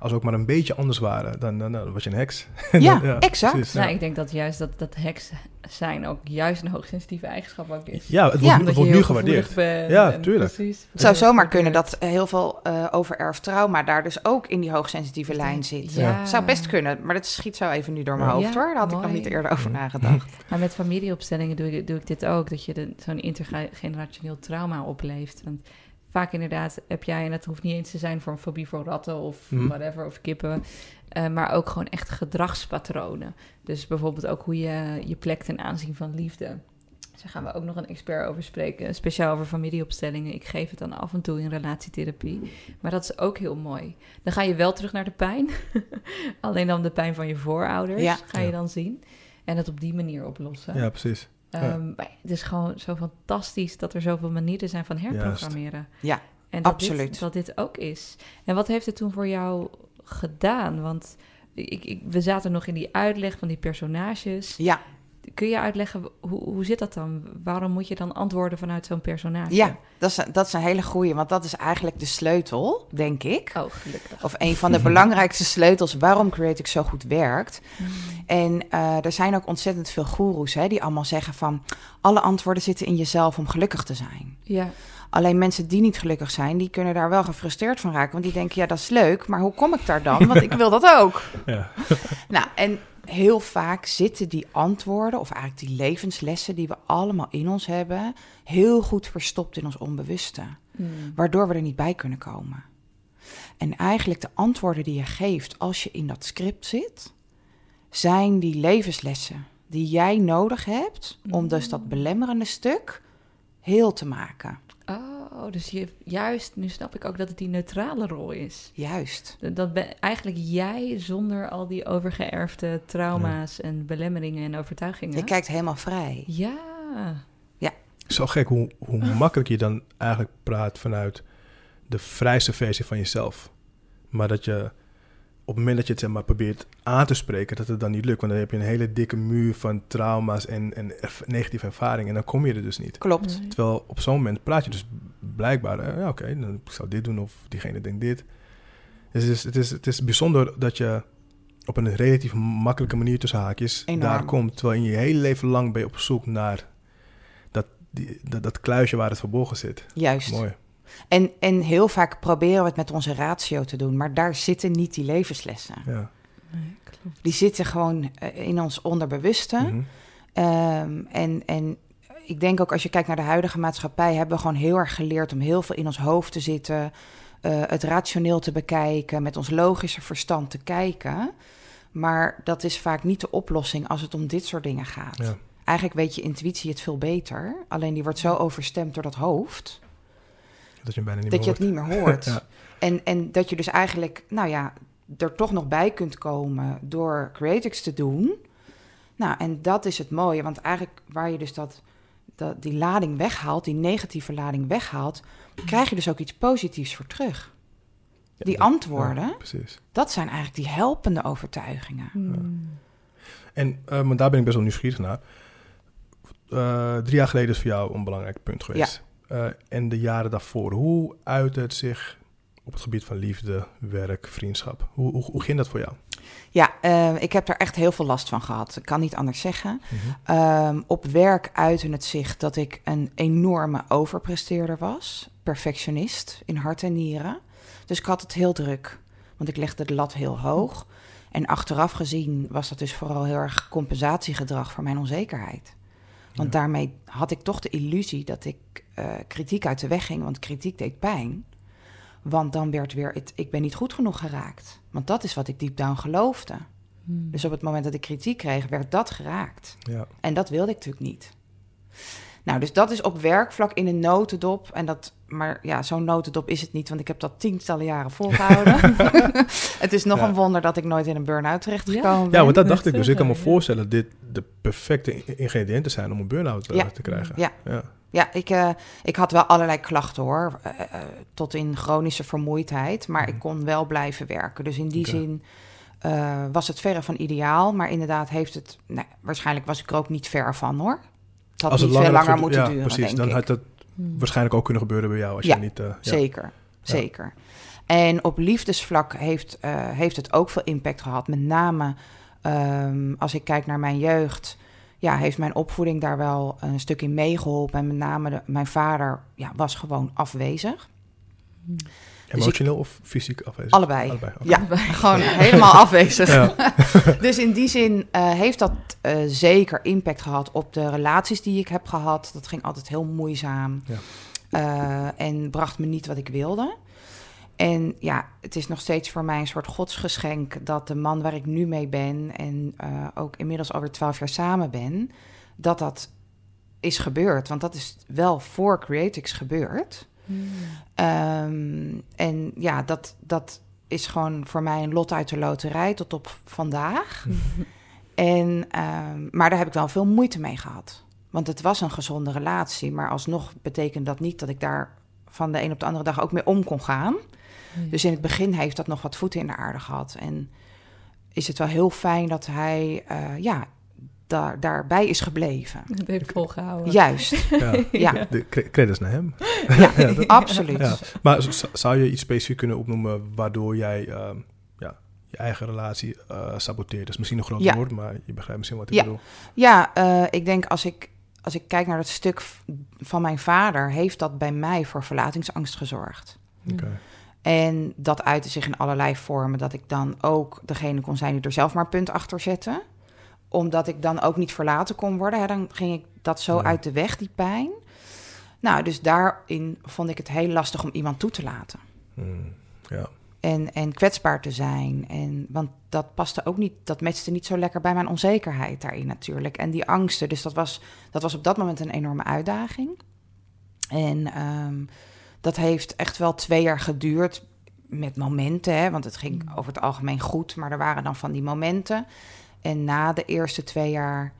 als we ook maar een beetje anders waren, dan, dan, dan was je een heks. [LAUGHS] Ja, exact. precies, Nou, ja. ik denk dat juist dat, dat heks zijn ook juist een hoogsensitieve eigenschap ook is. Ja, het wordt, Ja. het Omdat wordt je nu gewaardeerd. bent Ja, tuurlijk. Precies. Het zou zomaar kunnen dat heel veel eh overerfd trauma daar dus ook in die hoogsensitieve lijn zit. Ja. Zou best kunnen, maar dat schiet zo even nu door mijn Ja. hoofd hoor. Daar had ik nog niet eerder over nagedacht. [LAUGHS] Maar met familieopstellingen doe ik, doe ik dit ook. Dat je de- zo'n intergenerationeel trauma opleeft. Want vaak inderdaad heb jij, en het hoeft niet eens te zijn voor een fobie voor ratten of Mhm. whatever, of kippen. eh, maar ook gewoon echt gedragspatronen. Dus bijvoorbeeld ook hoe je je plek ten aanzien van liefde. Dus daar gaan we ook nog een expert over spreken. Speciaal over familieopstellingen. Ik geef het dan af en toe in relatietherapie. Maar dat is ook heel mooi. Dan ga je wel terug naar de pijn. [LAUGHS] Alleen dan de pijn van je voorouders Ja. ga je dan zien. En het op die manier oplossen. Ja, precies. Ehm, maar het is gewoon zo fantastisch dat er zoveel manieren zijn van herprogrammeren. Ja, en dat absoluut. Dit, dat dit ook is. En wat heeft het toen voor jou gedaan? Want ik, ik, we zaten nog in die uitleg van die personages. Ja, Kun je uitleggen, hoe, hoe zit dat dan? Waarom moet je dan antwoorden vanuit zo'n personage? ja dat, is, dat is een hele goeie, want dat is eigenlijk de sleutel, denk ik. Oh, gelukkig. Of een van de belangrijkste sleutels waarom Creative zo goed werkt. Mm. En eh, er zijn ook ontzettend veel goeroes hè, die allemaal zeggen van... alle antwoorden zitten in jezelf om gelukkig te zijn. Ja, Alleen mensen die niet gelukkig zijn, die kunnen daar wel gefrustreerd van raken. Want die denken, ja, dat is leuk, maar hoe kom ik daar dan? Want ik wil dat ook. Ja. Nou, en heel vaak zitten die antwoorden, of eigenlijk die levenslessen die we allemaal in ons hebben... heel goed verstopt in ons onbewuste. Mm. Waardoor we er niet bij kunnen komen. En eigenlijk de antwoorden die je geeft als je in dat script zit... zijn die levenslessen die jij nodig hebt... om dus dat belemmerende stuk heel te maken. Oh, dus je, juist, nu snap ik ook dat het die neutrale rol is. Juist. Dat ben eigenlijk jij zonder al die overgeërfde trauma's en belemmeringen en overtuigingen. Je kijkt helemaal vrij. Ja, Zo gek hoe, hoe [LAUGHS] makkelijk je dan eigenlijk praat vanuit de vrijste versie van jezelf. Maar dat je op het moment dat je het zeg maar, probeert aan te spreken, dat het dan niet lukt. Want dan heb je een hele dikke muur van trauma's en, en negatieve ervaringen. En dan kom je er dus niet. Klopt. Nee. Terwijl op zo'n moment praat je dus blijkbaar, eh, ja oké, dan ik zou dit doen of diegene denkt dit. Dus het is, het, is, het is bijzonder dat je op een relatief makkelijke manier tussen haakjes Enorm. daar komt. Terwijl in je hele leven lang ben je op zoek naar dat, die, dat, dat kluisje waar het verborgen zit. Juist. Mooi. En, en heel vaak proberen we het met onze ratio te doen, maar daar zitten niet die levenslessen. Ja. Nee, klopt. Die zitten gewoon eh, in ons onderbewuste. Mhm. Ehm, en, en ik denk ook als je kijkt naar de huidige maatschappij, hebben we gewoon heel erg geleerd om heel veel in ons hoofd te zitten, eh, het rationeel te bekijken, met ons logische verstand te kijken. Maar dat is vaak niet de oplossing als het om dit soort dingen gaat. Ja. Eigenlijk weet je intuïtie het veel beter. Alleen die wordt zo overstemd door dat hoofd. Dat je hem bijna niet dat meer je het niet meer hoort. [LAUGHS] Ja. en, en dat je dus eigenlijk, nou ja, er toch nog bij kunt komen door Creatix te doen. Nou, en dat is het mooie. Want eigenlijk waar je dus dat, dat, die lading weghaalt, die negatieve lading weghaalt, krijg je dus ook iets positiefs voor terug. Ja, Die dat- antwoorden. ja, precies. Dat zijn eigenlijk die helpende overtuigingen. Hmm. En uh, maar daar ben ik best wel nieuwsgierig naar. Uh, drie jaar geleden is voor jou een belangrijk punt geweest. Uh, en de jaren daarvoor. Hoe uit het zich op het gebied van liefde, werk, vriendschap? Hoe, hoe, hoe ging dat voor jou? Ja, uh, ik heb daar echt heel veel last van gehad. Ik kan niet anders zeggen. Mm-hmm. Um, op werk uitte het zich dat ik een enorme overpresteerder was. Perfectionist in hart en nieren. Dus ik had het heel druk. Want ik legde de lat heel hoog. En achteraf gezien was dat dus vooral heel erg compensatiegedrag voor mijn onzekerheid. Want ja. daarmee had ik toch de illusie dat ik uh, kritiek uit de weg ging. Want kritiek deed pijn. Want dan werd weer, het, ik ben niet goed genoeg geraakt. Want dat is wat ik deep down geloofde. Hmm. Dus op het moment dat ik kritiek kreeg, werd dat geraakt. Ja. En dat wilde ik natuurlijk niet. Nou, dus dat is op werkvlak in een notendop. En dat, maar ja, zo'n notendop is het niet, want ik heb dat tientallen jaren volgehouden. [LAUGHS] het is nog Ja. een wonder dat ik nooit in een burn-out terechtgekomen Ja, ben. want dat dacht ik dus. Ik kan me ja. voorstellen dat dit de perfecte ingrediënten zijn om een burn-out eh, Ja. te krijgen. Ja. Ja. Ja, ik, eh, ik had wel allerlei klachten hoor. eh, tot in chronische vermoeidheid. Maar ik kon wel blijven werken. Dus in die Mhm. Zin eh, was het verre van ideaal. Maar inderdaad heeft het... Nee, waarschijnlijk was ik er ook niet ver van hoor. Het had Als het niet veel langer moeten ja, duren, precies. denk Dan ik. had dat Hmm. waarschijnlijk ook kunnen gebeuren bij jou als Ja, je niet... eh, ja. Zeker, zeker. En op liefdesvlak heeft, eh, heeft het ook veel impact gehad. Met name ehm, als ik kijk naar mijn jeugd, ja, heeft mijn opvoeding daar wel een stuk in meegeholpen. En met name de- mijn vader ja, was gewoon afwezig. Emotioneel of fysiek afwezig? Allebei. Allebei. Ja, gewoon [LAUGHS] helemaal afwezig. Ja. [LAUGHS] Dus in die zin eh, heeft dat eh, zeker impact gehad op de relaties die ik heb gehad. Dat ging altijd heel moeizaam. Ja. Eh, en bracht me niet wat ik wilde. En ja, het is nog steeds voor mij een soort godsgeschenk dat de man waar ik nu mee ben en eh, ook inmiddels alweer twaalf jaar samen ben, dat dat is gebeurd. Want dat is wel voor Creatix gebeurd. Ehm, en ja, dat, dat is gewoon voor mij een lot uit de loterij tot op vandaag. En, ehm, maar daar heb ik wel veel moeite mee gehad. Want het was een gezonde relatie. Maar alsnog betekent dat niet dat ik daar van de een op de andere dag ook mee om kon gaan. Dus in het begin heeft dat nog wat voeten in de aarde gehad. En is het wel heel fijn dat hij eh, ja, daar, daarbij is gebleven. Het heeft volgehouden. Juist, [LAUGHS] Ja. ja, De cre- credits naar hem. ja, [LAUGHS] Ja, [LAUGHS] dat- absoluut. Ja. Maar zou je iets specifiek kunnen opnoemen waardoor jij ehm, ja, je eigen relatie eh, saboteert? Dat is misschien een groot Ja. woord, maar je begrijpt misschien wat ik Ja. bedoel. Ja, eh, ik denk als ik, als ik kijk naar dat stuk van mijn vader, heeft dat bij mij voor verlatingsangst gezorgd. Oké. En dat uitte zich in allerlei vormen. Dat ik dan ook degene kon zijn die er zelf maar een punt achter zette. Omdat ik dan ook niet verlaten kon worden. Hè, dan ging ik dat zo Ja. uit de weg, die pijn. Nou, dus daarin vond ik het heel lastig om iemand toe te laten. Hmm, ja. En, en kwetsbaar te zijn. En, want dat paste ook niet, dat matchte niet zo lekker bij mijn onzekerheid daarin natuurlijk. En die angsten. Dus dat was, dat was op dat moment een enorme uitdaging. En ehm, dat heeft echt wel twee jaar geduurd met momenten. Hè, want het ging over het algemeen goed, maar er waren dan van die momenten. En na de eerste twee jaar,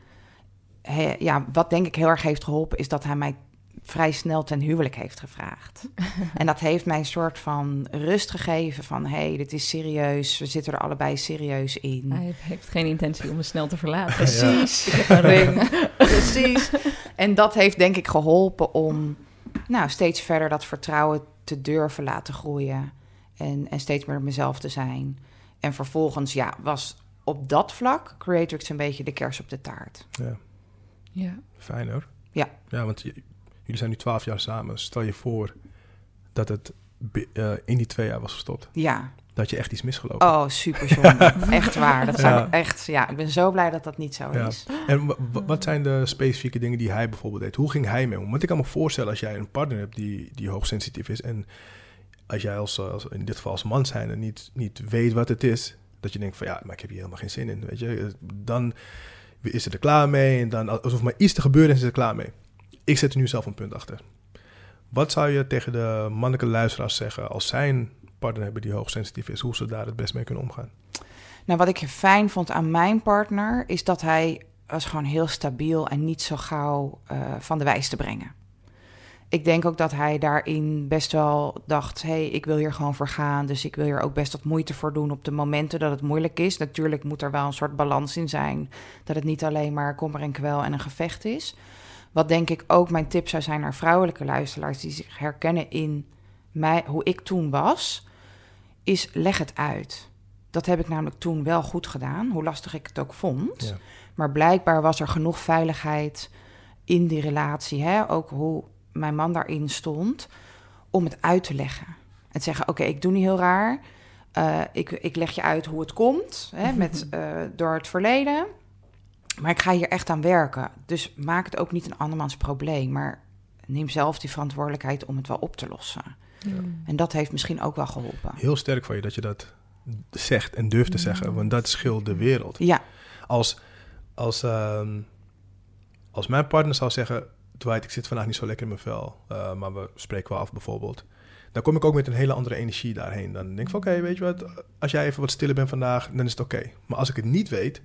ja, wat denk ik heel erg heeft geholpen, is dat hij mij vrij snel ten huwelijk heeft gevraagd. [LAUGHS] en dat heeft mij een soort van rust gegeven van... hé, hey, dit is serieus, we zitten er allebei serieus in. Hij heeft geen intentie om me snel te verlaten. Precies. Ik heb een ring. [LAUGHS] Precies. En dat heeft denk ik geholpen om nou, steeds verder dat vertrouwen te durven laten groeien. En, en steeds meer mezelf te zijn. En vervolgens, ja, was op dat vlak Creatrix een beetje de kers op de taart. ja, Ja. fijn hoor. Ja. Ja, want jullie zijn nu twaalf jaar samen. Stel je voor dat het eh, in die twee jaar was gestopt. Ja. Dat je echt iets misgelopen. Oh, super zonde. [LAUGHS] echt waar. Dat zou Ja. ik echt, ja, ik ben zo blij dat dat niet zo Ja. is. En wa- wa- wat zijn de specifieke dingen die hij bijvoorbeeld deed? Hoe ging hij mee om? Want ik kan me voorstellen als jij een partner hebt die, die hoogsensitief is... en als jij als, als in dit geval als man zijn en niet, niet weet wat het is... Dat je denkt van ja, maar ik heb hier helemaal geen zin in. Weet je, dan is het er klaar mee. En dan alsof maar iets te gebeuren is, is er klaar mee. Ik zet er nu zelf een punt achter. Wat zou je tegen de mannelijke luisteraars zeggen als zij een partner hebben die hoogsensitief is, hoe ze daar het best mee kunnen omgaan? Nou, wat ik fijn vond aan mijn partner is dat hij was gewoon heel stabiel en niet zo gauw uh, van de wijs te brengen. Ik denk ook dat hij daarin best wel dacht: hé, hey, ik wil hier gewoon voor gaan. Dus ik wil hier ook best wat moeite voor doen op de momenten dat het moeilijk is. Natuurlijk moet er wel een soort balans in zijn. Dat het niet alleen maar kommer en kwel en een gevecht is. Wat denk ik ook mijn tip zou zijn naar vrouwelijke luisteraars die zich herkennen in mij, hoe ik toen was, is leg het uit. Dat heb ik namelijk toen wel goed gedaan, hoe lastig ik het ook vond. Ja. Maar blijkbaar was er genoeg veiligheid in die relatie, hè? ook hoe mijn man daarin stond, om het uit te leggen. En te zeggen: Oké, ik doe niet heel raar. Uh, ik, ik leg je uit hoe het komt hè, met, uh, door het verleden. Maar ik ga hier echt aan werken. Dus maak het ook niet een andermans probleem. Maar neem zelf die verantwoordelijkheid om het wel op te lossen. Ja. En dat heeft misschien ook wel geholpen. Heel sterk van je dat je dat zegt en durft te zeggen. Want dat scheelt de wereld. Ja. Als, als, uh, als mijn partner zou zeggen... Dwight, ik zit vandaag niet zo lekker in mijn vel. Uh, maar we spreken wel af bijvoorbeeld. Dan kom ik ook met een hele andere energie daarheen. Dan denk ik van, oké, okay, weet je wat? Als jij even wat stiller bent vandaag, dan is het oké. Maar als ik het niet weet,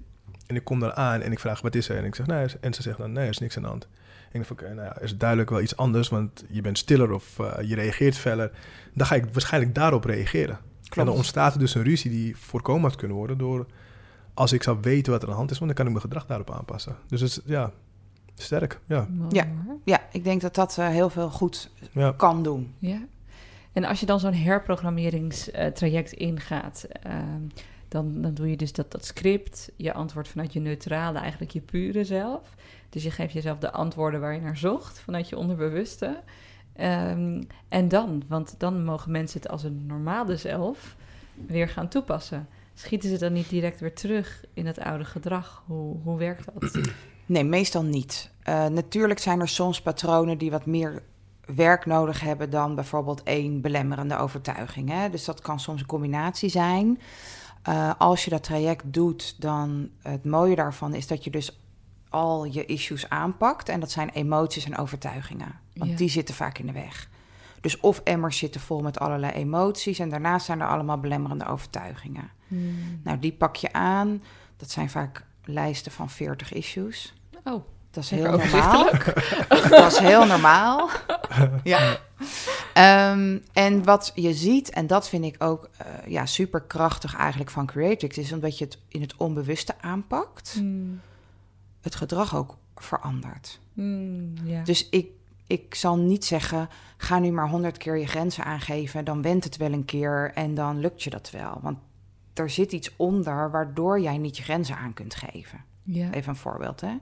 en ik kom daar aan en ik vraag wat is er? En ik zeg nee. En ze zegt dan nee, er is niks aan de hand. En ik denk oké, nou ja, is duidelijk wel iets anders, want je bent stiller of uh, je reageert feller. Dan ga ik waarschijnlijk daarop reageren. Klopt. En dan ontstaat er dus een ruzie die voorkomen had kunnen worden door als ik zou weten wat er aan de hand is, want dan kan ik mijn gedrag daarop aanpassen. Dus het ja, sterk. Ja, ja, ja ik denk dat dat uh, heel veel goed ja. kan doen. Ja. En als je dan zo'n herprogrammeringstraject ingaat, uh, dan, dan doe je dus dat, dat script, je antwoord vanuit je neutrale, eigenlijk je pure zelf. Dus je geeft jezelf de antwoorden waar je naar zocht, vanuit je onderbewuste. Um, en dan, want dan mogen mensen het als een normale zelf weer gaan toepassen. Schieten ze dan niet direct weer terug in het oude gedrag? Hoe, hoe werkt dat? Nee, meestal niet. Uh, natuurlijk zijn er soms patronen die wat meer werk nodig hebben dan bijvoorbeeld één belemmerende overtuiging. Hè? Dus dat kan soms een combinatie zijn. Uh, als je dat traject doet, dan het mooie daarvan is dat je dus al je issues aanpakt. En dat zijn emoties en overtuigingen. Want ja. die zitten vaak in de weg. Dus of emmers zitten vol met allerlei emoties en daarnaast zijn er allemaal belemmerende overtuigingen. Hmm. Nou, die pak je aan. Dat zijn vaak lijsten van 40 issues. Oh. Dat is heel normaal. [LAUGHS] dat is heel normaal. ja. Um, en wat je ziet, en dat vind ik ook uh, ja, super krachtig eigenlijk van Creatix, is omdat je het in het onbewuste aanpakt, mm. het gedrag ook verandert. Mm, yeah. Dus ik, ik zal niet zeggen, ga nu maar honderd keer je grenzen aangeven, dan went het wel een keer en dan lukt je dat wel. Want er zit iets onder waardoor jij niet je grenzen aan kunt geven. Yeah. Even een voorbeeld, hè?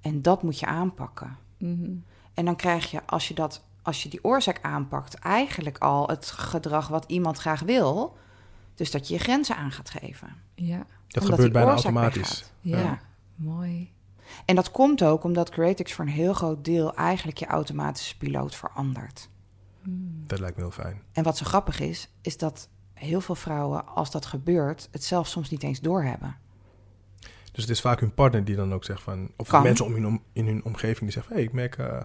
En dat moet je aanpakken. -hmm. En dan krijg je, als je dat als je die oorzaak aanpakt, eigenlijk al het gedrag wat iemand graag wil. Dus dat je je grenzen aan gaat geven. Ja. Dat gebeurt bijna automatisch. Ja. ja. mooi. En dat komt ook omdat Creatix voor een heel groot deel eigenlijk je automatische piloot verandert. Hmm. Dat lijkt me heel fijn. En wat zo grappig is, is dat heel veel vrouwen, als dat gebeurt, het zelf soms niet eens doorhebben. Dus het is vaak hun partner die dan ook zegt van... Of Kan. mensen om hun om, in hun omgeving die zeggen... Hé, hey, ik merk... Uh,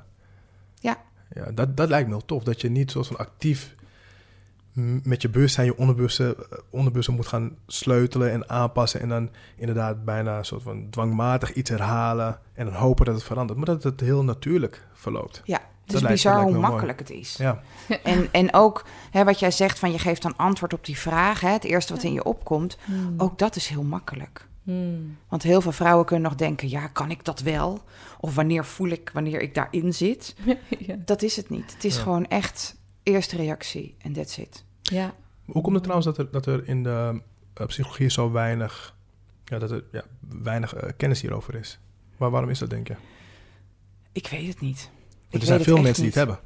ja. Ja, dat, dat lijkt me heel tof. Dat je niet zoals van actief met je bewustzijn je onderbewuste, onderbewuste moet gaan sleutelen en aanpassen. En dan inderdaad bijna een soort van dwangmatig iets herhalen. En dan hopen dat het verandert. Maar dat het heel natuurlijk verloopt. Ja, het is bizar hoe makkelijk mooi. het is. Ja. [LAUGHS] En, en ook hè, wat jij zegt van je geeft dan antwoord op die vraag. Hè, het eerste wat in je opkomt. Hmm. Ook dat is heel makkelijk. Hmm. Want heel veel vrouwen kunnen nog denken: ja, kan ik dat wel? Of wanneer voel ik wanneer ik daarin zit? [LAUGHS] ja. Dat is het niet. Het is Ja. gewoon echt eerste reactie en that's it. Ja. Hoe komt het trouwens dat er, dat er in de uh, psychologie zo weinig, ja, dat er, ja, weinig uh, kennis hierover is? Maar waarom is dat, denk je? Ik weet het niet. Er zijn veel mensen die het hebben.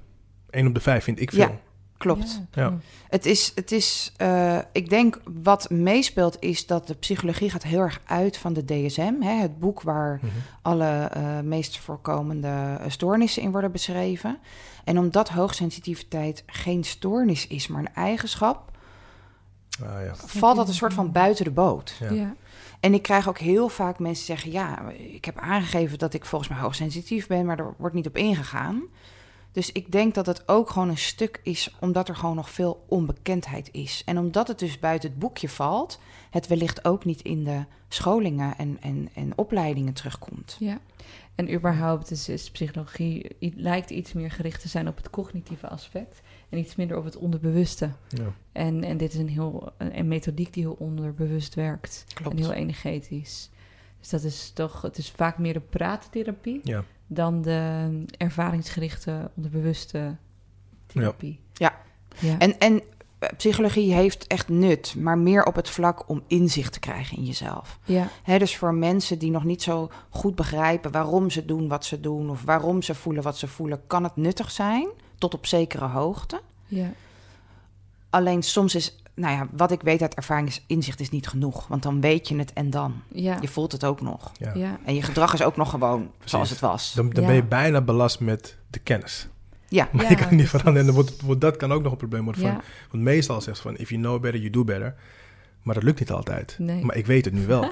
Eén op de vijf vind ik veel. Ja. Klopt. Ja. Het is, het is uh, ik denk wat meespeelt is dat de psychologie gaat heel erg uit van de DSM. Hè, het boek waar Mhm. alle uh, meest voorkomende stoornissen in worden beschreven. En omdat hoogsensitiviteit geen stoornis is, maar een eigenschap, Ah, ja. valt dat een soort van buiten de boot. Ja. En ik krijg ook heel vaak mensen zeggen: Ja, ik heb aangegeven dat ik volgens mij hoogsensitief ben, maar er wordt niet op ingegaan. Dus ik denk dat het ook gewoon een stuk is omdat er gewoon nog veel onbekendheid is. En omdat het dus buiten het boekje valt, het wellicht ook niet in de scholingen en, en, en opleidingen terugkomt. Ja, en überhaupt is, psychologie lijkt iets meer gericht te zijn op het cognitieve aspect en iets minder op het onderbewuste. Ja. En, en dit is een, heel, een, een methodiek die heel onderbewust werkt Klopt. en heel energetisch. Dus dat is toch, het is vaak meer de praattherapie Ja. dan de ervaringsgerichte onderbewuste therapie. Ja. ja. En, en eh, psychologie heeft echt nut, maar meer op het vlak om inzicht te krijgen in jezelf. ja. Hè, dus voor mensen die nog niet zo goed begrijpen waarom ze doen wat ze doen of waarom ze voelen wat ze voelen, kan het nuttig zijn tot op zekere hoogte. ja. Alleen soms is, nou ja, wat ik weet uit ervaring is inzicht is niet genoeg, want dan weet je het en dan. Ja. Je voelt het ook nog. Ja. ja. En je gedrag is ook nog gewoon Precies. zoals het was. Dan, dan Ja. ben je bijna belast met de kennis. Ja, [LAUGHS] Maar Ja, je kan niet veranderen. En dan wordt, wordt- dat kan ook nog een probleem worden. Van. Want meestal zegt ze van, if you know better, you do better. Maar dat lukt niet altijd. Nee. Maar ik weet het nu wel. [LAUGHS]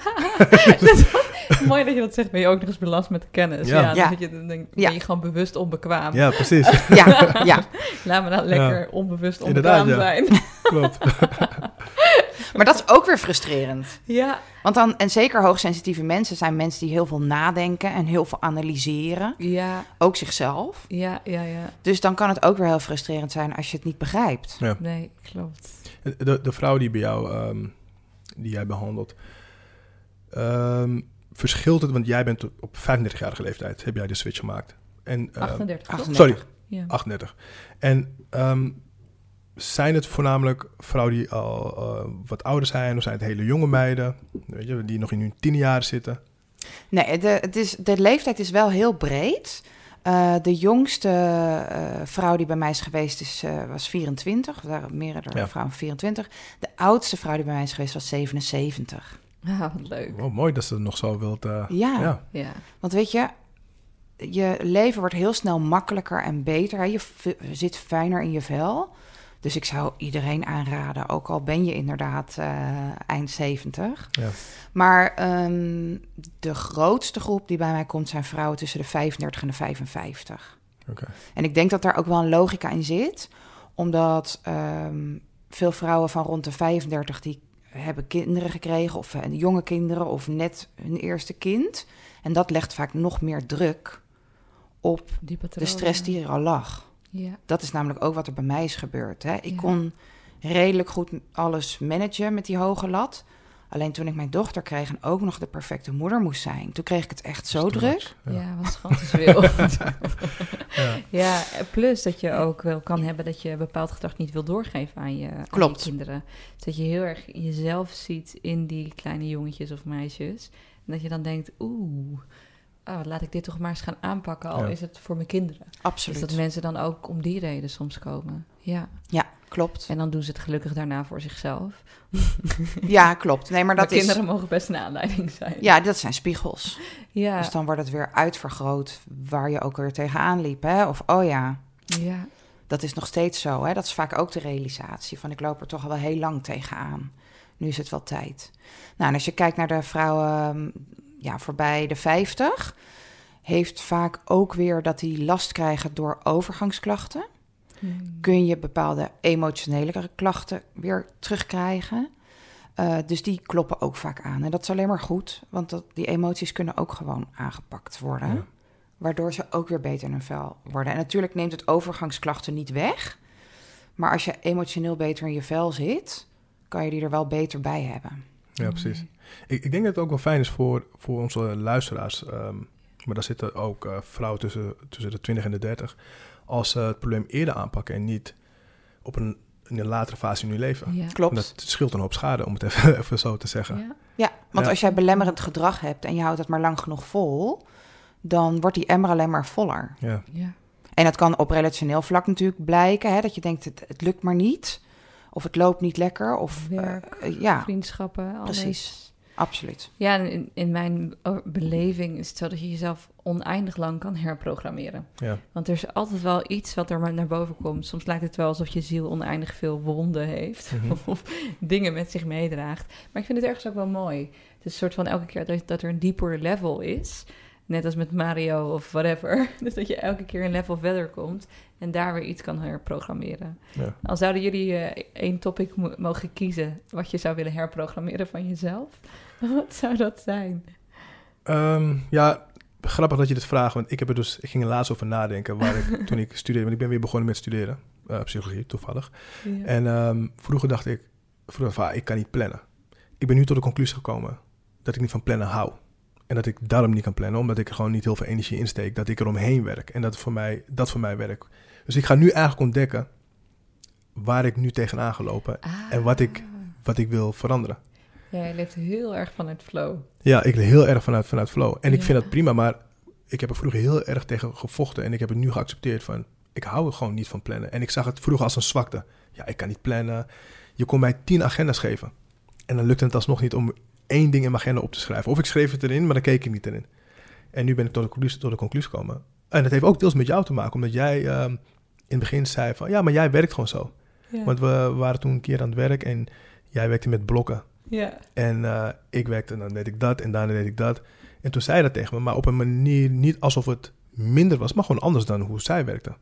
Mooi dat je dat zegt, ben je ook nog eens belast met de kennis. Ja. Ja, dan Ja. zit je, dan denk, ben je gewoon bewust onbekwaam. ja, precies. ja, [LAUGHS] ja. Laat me dan lekker onbewust Inderdaad, onbekwaam ja. zijn. [LAUGHS] Klopt. Maar dat is ook weer frustrerend. ja, Want dan, en zeker hoogsensitieve mensen zijn mensen die heel veel nadenken en heel veel analyseren. ja, Ook zichzelf. ja, ja, ja. Dus dan kan het ook weer heel frustrerend zijn als je het niet begrijpt. Ja. Nee, klopt. De, de vrouw die bij jou, ehm, die jij behandelt, ehm, verschilt het, want jij bent op- op 35-jarige leeftijd, heb jij de switch gemaakt. En, ehm, 38, toch? 38. sorry, Ja. 38. En ehm, zijn het voornamelijk vrouwen die al eh, wat ouder zijn, of zijn het hele jonge meiden, weet je, die nog in hun tienerjaren zitten? Nee, de, het is, de leeftijd is wel heel breed. Eh, de jongste eh, vrouw die bij mij is geweest is, eh, was 24. Er waren meerdere Ja. vrouwen 24. De oudste vrouw die bij mij is geweest was 77. Ah, wat leuk. Oh, mooi dat ze het nog zo wilt. eh, Ja, ja. Ja, want weet je, je leven wordt heel snel makkelijker en beter. Hè? Je zit fijner in je vel. Dus ik zou iedereen aanraden, ook al ben je inderdaad eh, eind 70. Ja. Maar ehm, de grootste groep die bij mij komt zijn vrouwen tussen de 35 en de 55. Oké. En ik denk dat daar ook wel een logica in zit, omdat ehm, veel vrouwen van rond de 35 die hebben kinderen gekregen of eh, jonge kinderen of net hun eerste kind. En dat legt vaak nog meer druk op die de stress die er al lag. Ja, Dat is namelijk ook wat er bij mij is gebeurd. Hè. Ik Ja. kon redelijk goed alles managen met die hoge lat. Alleen toen ik mijn dochter kreeg en ook nog de perfecte moeder moest zijn, toen kreeg ik het echt zo druk. ja. Ja. wat schat is wil. Ja. ja, plus dat je ook wel kan hebben dat je bepaald gedrag niet wil doorgeven aan je, aan je Klopt. kinderen. Dus dat je heel erg jezelf ziet in die kleine jongetjes of meisjes. En dat je dan denkt, oeh, oh, laat ik dit toch maar eens gaan aanpakken, al Ja. is het voor mijn kinderen. Absoluut. Dus dat mensen dan ook om die reden soms komen. Ja, Ja, klopt. en dan doen ze het gelukkig daarna voor zichzelf. [LAUGHS] Ja, klopt. Nee, maar Maar dat is. kinderen mogen best een aanleiding zijn. Ja, dat zijn spiegels. ja, Dus dan wordt het weer uitvergroot waar je ook weer tegenaan liep. Hè? Of oh ja, ja. dat is nog steeds zo. Hè? Dat is vaak ook de realisatie van ik loop er toch al wel heel lang tegenaan. Nu is het wel tijd. Nou, en als je kijkt naar de vrouwen ja, voorbij de 50, heeft vaak ook weer dat die last krijgen door overgangsklachten. Hmm. Kun je bepaalde emotionele klachten weer terugkrijgen. Uh, dus die kloppen ook vaak aan. En dat is alleen maar goed, want dat, die emoties kunnen ook gewoon aangepakt worden. Ja. Waardoor ze ook weer beter in hun vel worden. En natuurlijk neemt het overgangsklachten niet weg. Maar als je emotioneel beter in je vel zit, kan je die er wel beter bij hebben. Ja, precies. Ik, ik denk dat het ook wel fijn is voor, voor onze luisteraars. ehm, maar daar zitten ook uh, vrouwen tussen, tussen de 20 en de 30. Als ze het probleem eerder aanpakken en niet op een, in een latere fase in hun leven. Ja. Klopt. Dat scheelt een hoop schade, om het [LAUGHS] even, even zo te zeggen. Ja. Ja, want Ja. als jij belemmerend gedrag hebt en je houdt het maar lang genoeg vol, dan wordt die emmer alleen maar voller. Ja. ja. En dat kan op relationeel vlak natuurlijk blijken, hè, dat je denkt het, het lukt maar niet. Of het loopt niet lekker. Of Werk, uh, ja, vriendschappen, alles. precies. Absoluut. Ja, in, in mijn beleving is het zo dat je jezelf oneindig lang kan herprogrammeren. Ja. Want er is altijd wel iets wat er maar naar boven komt. Soms lijkt het wel alsof je ziel oneindig veel wonden heeft. Mhm. [LAUGHS] Of dingen met zich meedraagt. Maar ik vind het ergens ook wel mooi. Het is een soort van elke keer dat, dat er een dieper level is. Net als met Mario of whatever. [LAUGHS] Dus dat je elke keer een level verder komt. En daar weer iets kan herprogrammeren. Ja. Al zouden jullie eh, één topic mo- mogen kiezen. Wat je zou willen herprogrammeren van jezelf. [LAUGHS] Wat zou dat zijn? Ehm, ja, grappig dat je dit vraagt, want ik, heb er dus, ik ging er laatst over nadenken waar ik, [LAUGHS] toen ik studeerde. Want ik ben weer begonnen met studeren, eh, psychologie toevallig. Ja. En ehm, vroeger dacht ik, vroeger van, ah, ik kan niet plannen. Ik ben nu tot de conclusie gekomen dat ik niet van plannen hou. En dat ik daarom niet kan plannen, omdat ik er gewoon niet heel veel energie in steek. Dat ik er omheen werk en dat voor mij, dat voor mij werkt. Dus ik ga nu eigenlijk ontdekken waar ik nu tegenaan gelopen, en wat ik- wat ik wil veranderen. Ja, je leeft heel erg vanuit flow. Ja, ik leer heel erg vanuit, vanuit flow. En ik Ja. vind dat prima, maar ik heb er vroeger heel erg tegen gevochten. En ik heb het nu geaccepteerd van, ik hou er gewoon niet van plannen. En ik zag het vroeger als een zwakte. Ja, ik kan niet plannen. Je kon mij tien agenda's geven. En dan lukte het alsnog niet om één ding in mijn agenda op te schrijven. Of ik schreef het erin, maar dan keek ik niet erin. En nu ben ik tot de conclusie, tot de conclusie gekomen. En dat heeft ook deels met jou te maken. Omdat jij ehm, in het begin zei van, ja, maar jij werkt gewoon zo. Ja. Want we waren toen een keer aan het werk en jij werkte met blokken. ja. En eh, ik werkte en dan deed ik dat en daarna deed ik dat. En toen zei hij dat tegen me, maar op een manier niet alsof het minder was, maar gewoon anders dan hoe zij werkte.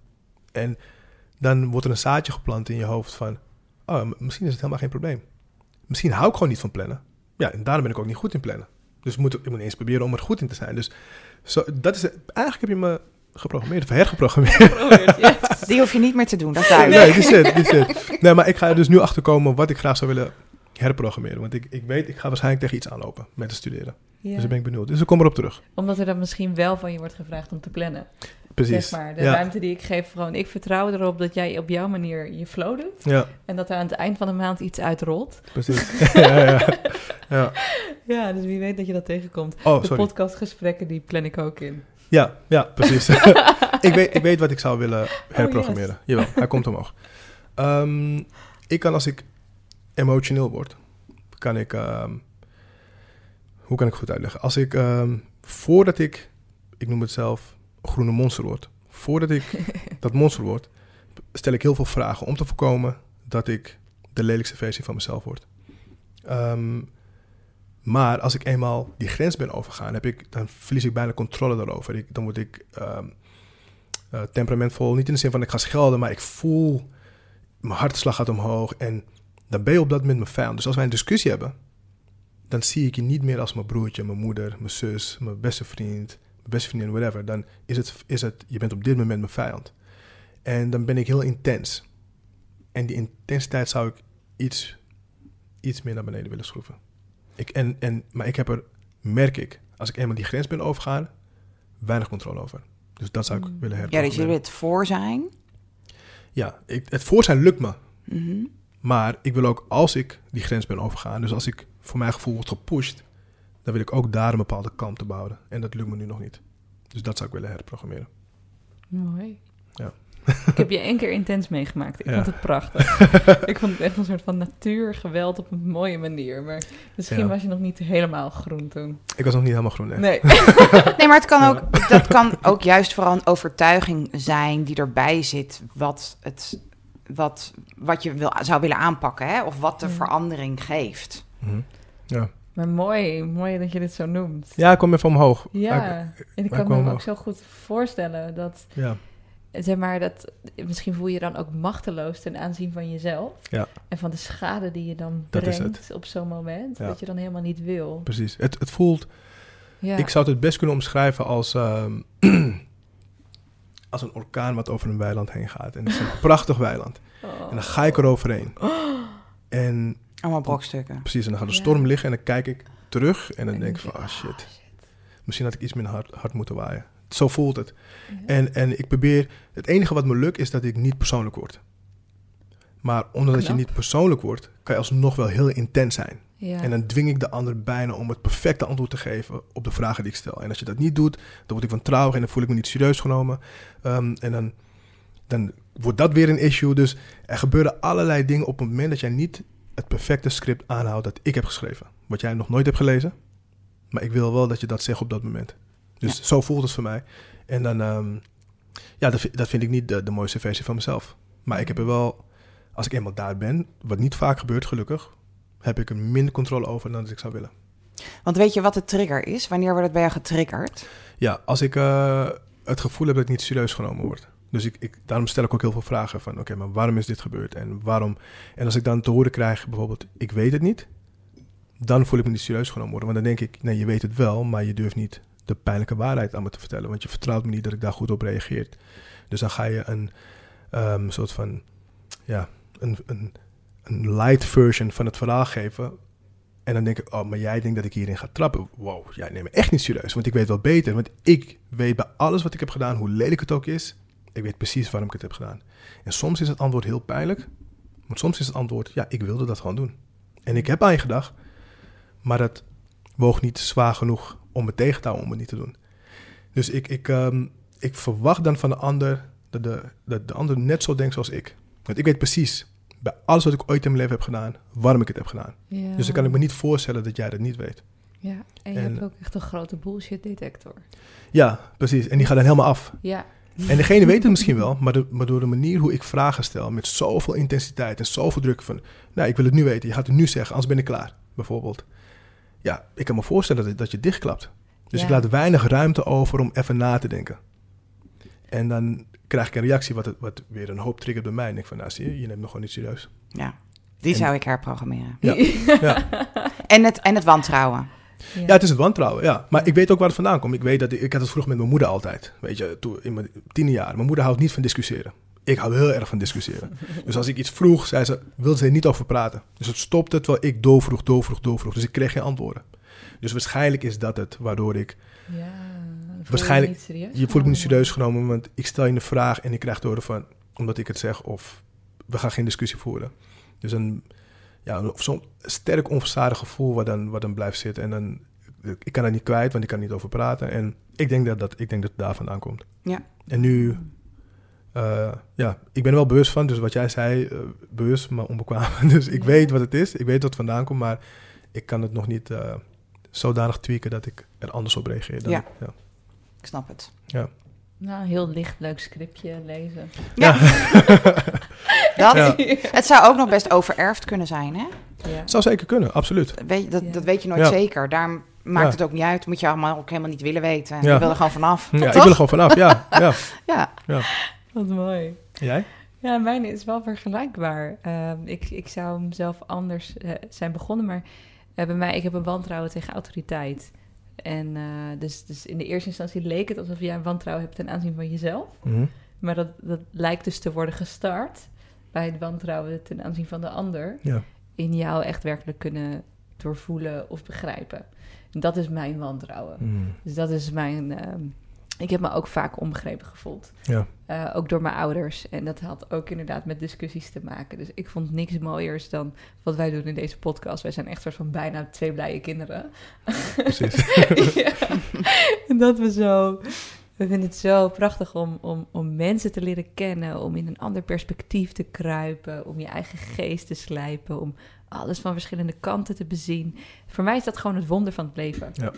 En dan wordt er een zaadje geplant in je hoofd van, oh, misschien is het helemaal geen probleem. Misschien hou ik gewoon niet van plannen. Ja, en daarom ben ik ook niet goed in plannen. Dus moet, ik moet eens proberen om er goed in te zijn. Dus zo, dat is, eigenlijk heb je me geprogrammeerd, of hergeprogrammeerd. [LAUGHS] Die hoef je niet meer te doen, dat is Nee, duidelijk. dit is het, dit is het. Nee, maar ik ga er dus nu achter komen wat ik graag zou willen herprogrammeren. Want ik, ik weet, ik ga waarschijnlijk tegen iets aanlopen met het studeren. Ja. Dus daar ben ik benieuwd. Dus ik kom erop terug. Omdat er dan misschien wel van je wordt gevraagd om te plannen. Precies. Zeg maar. De ja. ruimte die ik geef, gewoon ik vertrouw erop dat jij op jouw manier je flow doet. ja, En dat er aan het eind van de maand iets uitrolt. precies. [LAUGHS] [LAUGHS] ja, ja, ja. Ja, dus wie weet dat je dat tegenkomt. Oh, de sorry. podcastgesprekken, die plan ik ook in. Ja, ja, precies. [LAUGHS] ik, weet, ik weet wat ik zou willen herprogrammeren. yes. Jawel, hij komt omhoog. Ehm, ik kan als ik emotioneel word, kan ik... ehm, hoe kan ik goed uitleggen? Als ik, ehm, voordat ik, ik noem het zelf, groene monster word. Voordat ik [LAUGHS] dat monster word, stel ik heel veel vragen om te voorkomen dat ik de lelijkste versie van mezelf word. Ehm, maar als ik eenmaal die grens ben overgaan, heb ik, dan verlies ik bijna controle daarover. Ik, dan word ik eh, temperamentvol. Niet in de zin van ik ga schelden, maar ik voel mijn hartslag gaat omhoog. En dan ben je op dat moment mijn vijand. Dus als wij een discussie hebben, dan zie ik je niet meer als mijn broertje, mijn moeder, mijn zus, mijn beste vriend, mijn beste vriendin, whatever. Dan is het, is het, je bent op dit moment mijn vijand. En dan ben ik heel intens. En die intensiteit zou ik iets, iets meer naar beneden willen schroeven. Ik, en, en, maar ik heb er, merk ik, als ik eenmaal die grens ben overgaan, weinig controle over. Dus dat zou ik Mm. willen Ja, herprogrammeren. dus je wil het voor zijn. Ja, ik, het voor zijn lukt me. Mhm. Maar ik wil ook, als ik die grens ben overgaan, dus als ik voor mijn gevoel word gepusht, dan wil ik ook daar een bepaalde kalmte bouwen. En dat lukt me nu nog niet. Dus dat zou ik willen herprogrammeren. Mooi. Ja. Ik heb je één keer intens meegemaakt. Ik Ja. vond het prachtig. [LAUGHS] ik vond het echt een soort van natuurgeweld op een mooie manier. Maar misschien Ja. was je nog niet helemaal groen toen. Ik was nog niet helemaal groen. Nee. Nee. [LAUGHS] Nee, maar het kan ook, dat kan ook juist vooral een overtuiging zijn die erbij zit. Wat, het, wat, wat je wil, zou willen aanpakken, hè? of wat de verandering geeft. Mhm. Ja. Maar mooi, mooi dat je dit zo noemt. ja, ik kom even omhoog. Ja, en ik kan me ook zo goed voorstellen dat, Ja, zeg maar, dat misschien voel je je dan ook machteloos ten aanzien van jezelf. Ja. En van de schade die je dan Dat is brengt op zo'n moment, Ja. dat je dan helemaal niet wil. precies. Het, het voelt, Ja. ik zou het het best kunnen omschrijven als, ehm, [CLEARS THROAT] als een orkaan wat over een weiland heen gaat. En het is een [LAUGHS] prachtig weiland. Oh. En dan ga ik er overheen. En Allemaal brokstukken. Precies, en dan gaat de Ja. storm liggen en dan kijk ik terug en dan En denk ik van, ah je, shit, misschien had ik iets minder hard, hard moeten waaien. Zo voelt het. Ja. En, en ik probeer, het enige wat me lukt is dat ik niet persoonlijk word. Maar omdat je niet persoonlijk wordt, kan je alsnog wel heel intens zijn. Ja. En dan dwing ik de ander bijna om het perfecte antwoord te geven op de vragen die ik stel. En als je dat niet doet, dan word ik wantrouwig en dan voel ik me niet serieus genomen. Ehm, en dan, dan wordt dat weer een issue. Dus er gebeuren allerlei dingen op het moment dat jij niet het perfecte script aanhoud dat ik heb geschreven. Wat jij nog nooit hebt gelezen. Maar ik wil wel dat je dat zegt op dat moment. Dus zo voelt het voor mij. En dan, ehm, ja, dat, vind- dat vind ik niet de, de mooiste versie van mezelf. Maar ik heb er wel, als ik eenmaal daar ben, wat niet vaak gebeurt gelukkig, heb ik er minder controle over dan dat ik zou willen. Want weet je wat de trigger is? Wanneer wordt het bij jou getriggerd? Ja, als ik eh, het gevoel heb dat ik niet serieus genomen word. Dus ik, ik, daarom stel ik ook heel veel vragen van... oké, maar waarom is dit gebeurd en waarom... En als ik dan te horen krijg bijvoorbeeld... ik weet het niet... dan voel ik me niet serieus genomen worden. Want dan denk ik, nee, je weet het wel... maar je durft niet de pijnlijke waarheid aan me te vertellen. Want je vertrouwt me niet dat ik daar goed op reageer. Dus dan ga je een ehm, soort van... ja, een, een, een light version van het verhaal geven... En dan denk ik, oh, maar jij denkt dat ik hierin ga trappen. Wow, jij neemt me echt niet serieus. Want ik weet wel beter. Want ik weet bij alles wat ik heb gedaan, hoe lelijk het ook is, ik weet precies waarom ik het heb gedaan. En soms is het antwoord heel pijnlijk. Maar soms is het antwoord, ja, ik wilde dat gewoon doen. En ik heb aan je gedacht. Maar dat woog niet zwaar genoeg om me tegen te houden om het niet te doen. Dus ik, ik, ehm, ik verwacht dan van de ander dat de, dat de ander net zo denkt zoals ik. Want ik weet precies, bij alles wat ik ooit in mijn leven heb gedaan, waarom ik het heb gedaan. Ja. Dus dan kan ik me niet voorstellen dat jij dat niet weet. Ja, en je En- hebt ook echt een grote bullshit detector. Ja, precies. En die gaat dan helemaal af. Ja. En degene weet het misschien wel, maar, de, maar door de manier hoe ik vragen stel, met zoveel intensiteit en zoveel druk van, nou, ik wil het nu weten, je gaat het nu zeggen, anders ben ik klaar, bijvoorbeeld. Ja, ik kan me voorstellen dat, dat je dichtklapt. Dus Ja. ik laat weinig ruimte over om even na te denken. En dan krijg ik een reactie wat, wat weer een hoop triggert bij mij. En ik van, nou zie je, je neemt me gewoon niet serieus. Ja, die En- zou ik herprogrammeren. Ja. [LAUGHS] Ja. En het, en het wantrouwen. Ja, het is het wantrouwen, ja. Maar ik weet ook waar het vandaan komt. Ik weet dat ik, ik had het vroeger met mijn moeder altijd. Weet je, toen, in mijn tiende jaar. Mijn moeder houdt niet van discussiëren. Ik hou heel erg van discussiëren. [LAUGHS] dus als ik iets vroeg, zei ze, wilde ze er niet over praten. Dus het stopte terwijl ik doorvroeg, doorvroeg, doorvroeg. Dus ik kreeg geen antwoorden. Dus waarschijnlijk is dat het waardoor ik... Ja, dan Waarschijnlijk- Je, voelt me niet serieus genomen, want ik stel je een vraag en ik krijg te horen van... Omdat ik het zeg of we gaan geen discussie voeren. Dus een, ja, zo'n sterk onverzadigd gevoel wat dan, wat dan blijft zitten. En dan, ik kan dat niet kwijt, want ik kan er niet over praten. En ik denk dat, dat, ik denk dat het daar vandaan komt. Ja. En nu, eh, ja, ik ben er wel bewust van. Dus wat jij zei, eh, bewust, maar onbekwaam. [LAUGHS] Dus ik Ja. weet wat het is. Ik weet wat het vandaan komt, maar ik kan het nog niet eh, zodanig tweaken dat ik er anders op reageer. Dan, Ja. ja. Ik snap het. Nou, een heel licht, leuk scriptje lezen. Ja. [LAUGHS] Dat, Ja. Het zou ook nog best overerfd kunnen zijn, hè? ja. Zou zeker kunnen, absoluut. Weet, dat, Ja. dat weet je nooit Ja. zeker. Daarom maakt Ja. het ook niet uit. Moet je allemaal ook helemaal niet willen weten. Ja. Je wil er gewoon vanaf. Ja, ik wil er gewoon vanaf, ja. ja. Ja. Wat mooi. Jij? Ja, mijn is wel vergelijkbaar. Ehm, ik, ik zou hem zelf anders eh, zijn begonnen, maar eh, bij mij, ik heb een wantrouwen tegen autoriteit. En eh, dus, dus in de eerste instantie leek het alsof jij een wantrouwen hebt ten aanzien van jezelf. Mhm. Maar dat, dat lijkt dus te worden gestart bij het wantrouwen ten aanzien van de ander. Ja. In jou echt werkelijk kunnen doorvoelen of begrijpen. En dat is mijn wantrouwen. Mhm. Dus dat is mijn. ehm, ik heb me ook vaak onbegrepen gevoeld. Ja. Eh, ook door mijn ouders. En dat had ook inderdaad met discussies te maken. Dus ik vond niks mooiers dan wat wij doen in deze podcast. Wij zijn echt soort van bijna twee blije kinderen. Precies. [LAUGHS] ja. En dat we zo. We vinden het zo prachtig om, om, om mensen te leren kennen, om in een ander perspectief te kruipen, om je eigen geest te slijpen, om alles van verschillende kanten te bezien. Voor mij is dat gewoon het wonder van het leven. Ja.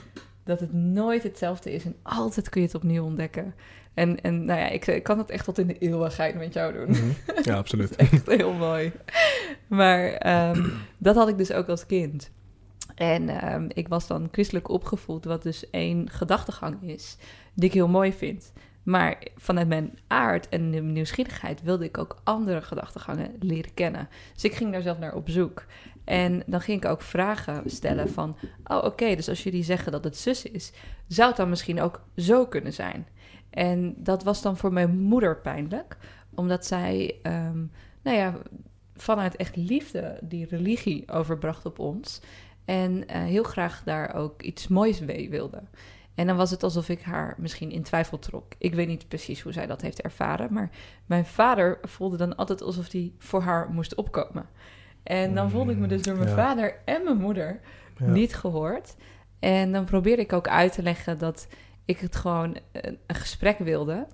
Dat het nooit hetzelfde is en altijd kun je het opnieuw ontdekken. En, en nou ja, ik, ik kan het echt tot in de eeuwigheid met jou doen. Mhm. [LAUGHS] Ja, absoluut. Dat is echt heel mooi. Maar ehm, dat had ik dus ook als kind. En ehm, ik was dan christelijk opgevoed, wat dus één gedachtegang is, die ik heel mooi vind. Maar vanuit mijn aard en de nieuwsgierigheid wilde ik ook andere gedachtegangen leren kennen. Dus ik ging daar zelf naar op zoek. En dan ging ik ook vragen stellen van... oh, oké, dus als jullie zeggen dat het zus is... zou het dan misschien ook zo kunnen zijn? En dat was dan voor mijn moeder pijnlijk. Omdat zij, ehm, nou ja, vanuit echt liefde die religie overbracht op ons. En eh, heel graag daar ook iets moois mee wilde. En dan was het alsof ik haar misschien in twijfel trok. Ik weet niet precies hoe zij dat heeft ervaren. Maar mijn vader voelde dan altijd alsof hij voor haar moest opkomen. En dan voelde ik me dus door mijn Ja. vader en mijn moeder Ja. niet gehoord. En dan probeerde ik ook uit te leggen dat ik het gewoon een, een gesprek wilde.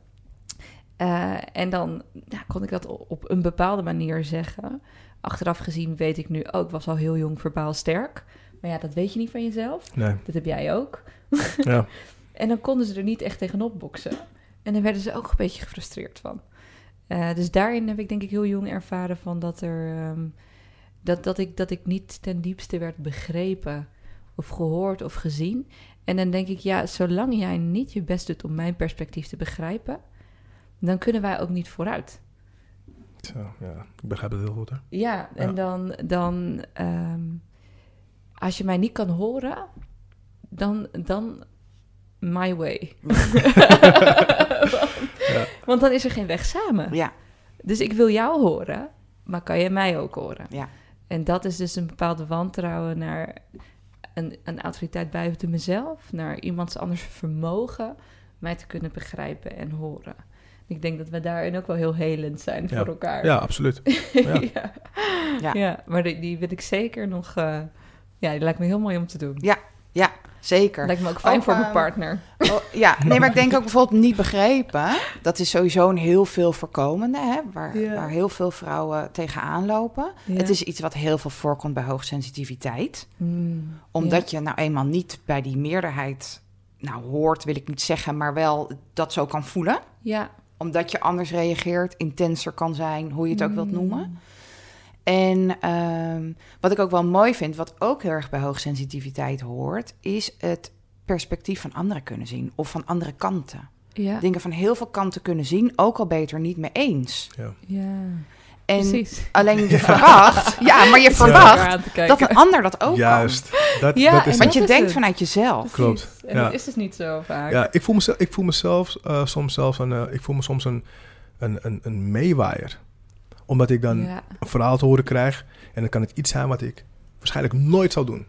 Eh, en dan ja, kon ik dat op een bepaalde manier zeggen. achteraf gezien weet ik nu ook, was al heel jong verbaal sterk. Maar ja, dat weet je niet van jezelf. Nee. Dat heb jij ook. [LAUGHS] Ja. En dan konden ze er niet echt tegenop boksen. En dan werden ze ook een beetje gefrustreerd van. Eh, dus daarin heb ik denk ik heel jong ervaren van dat er... ehm, dat, dat, ik, dat ik niet ten diepste werd begrepen of gehoord of gezien. En dan denk ik, ja, zolang jij niet je best doet om mijn perspectief te begrijpen... dan kunnen wij ook niet vooruit. Zo, ja. Ik begrijp het heel goed, hè? Ja, en Ja. dan, dan ehm, als je mij niet kan horen, dan, dan my way. [LAUGHS] Ja. Want dan is er geen weg samen. Ja, Dus ik wil jou horen, maar kan je mij ook horen? ja, En dat is dus een bepaalde wantrouwen naar een, een autoriteit buiten mezelf, naar iemands anders vermogen mij te kunnen begrijpen en horen. Ik denk dat we daarin ook wel heel helend zijn Ja. voor elkaar. Ja, absoluut. [LAUGHS] Ja. ja. Ja. Ja, maar die, die wil ik zeker nog. eh, ja, die lijkt me heel mooi om te doen. ja, zeker. Lijkt me ook fijn Ook, voor mijn ehm, partner. Oh, ja, [LAUGHS] nee, maar ik denk ook bijvoorbeeld niet begrepen. Dat is sowieso een heel veel voorkomende, hè, waar, Ja. waar heel veel vrouwen tegenaan lopen. Ja. Het is iets wat heel veel voorkomt bij hoogsensitiviteit. Mm, Omdat je nou eenmaal niet bij die meerderheid, nou hoort wil ik niet zeggen, maar wel dat zo kan voelen. Ja. Omdat je anders reageert, intenser kan zijn, hoe je het ook wilt Mm. noemen. En ehm, wat ik ook wel mooi vind, wat ook heel erg bij hoogsensitiviteit hoort, is het perspectief van anderen kunnen zien of van andere kanten. Ja. Dingen van heel veel kanten kunnen zien, ook al beter niet mee eens. Ja. ja. En Precies. alleen je verwacht, ja, maar je verwacht dat een ander dat ook Juist. Dat, Ja, dat is. Want je is denkt het. vanuit jezelf. Klopt. En ja. dat is dus niet zo vaak. Ja, ik voel mezelf, ik voel mezelf eh, soms zelfs een, eh, ik voel me soms een, een, een, een meewaaier. Omdat ik dan Ja. een verhaal te horen krijg en dan kan het iets zijn wat ik waarschijnlijk nooit zou doen.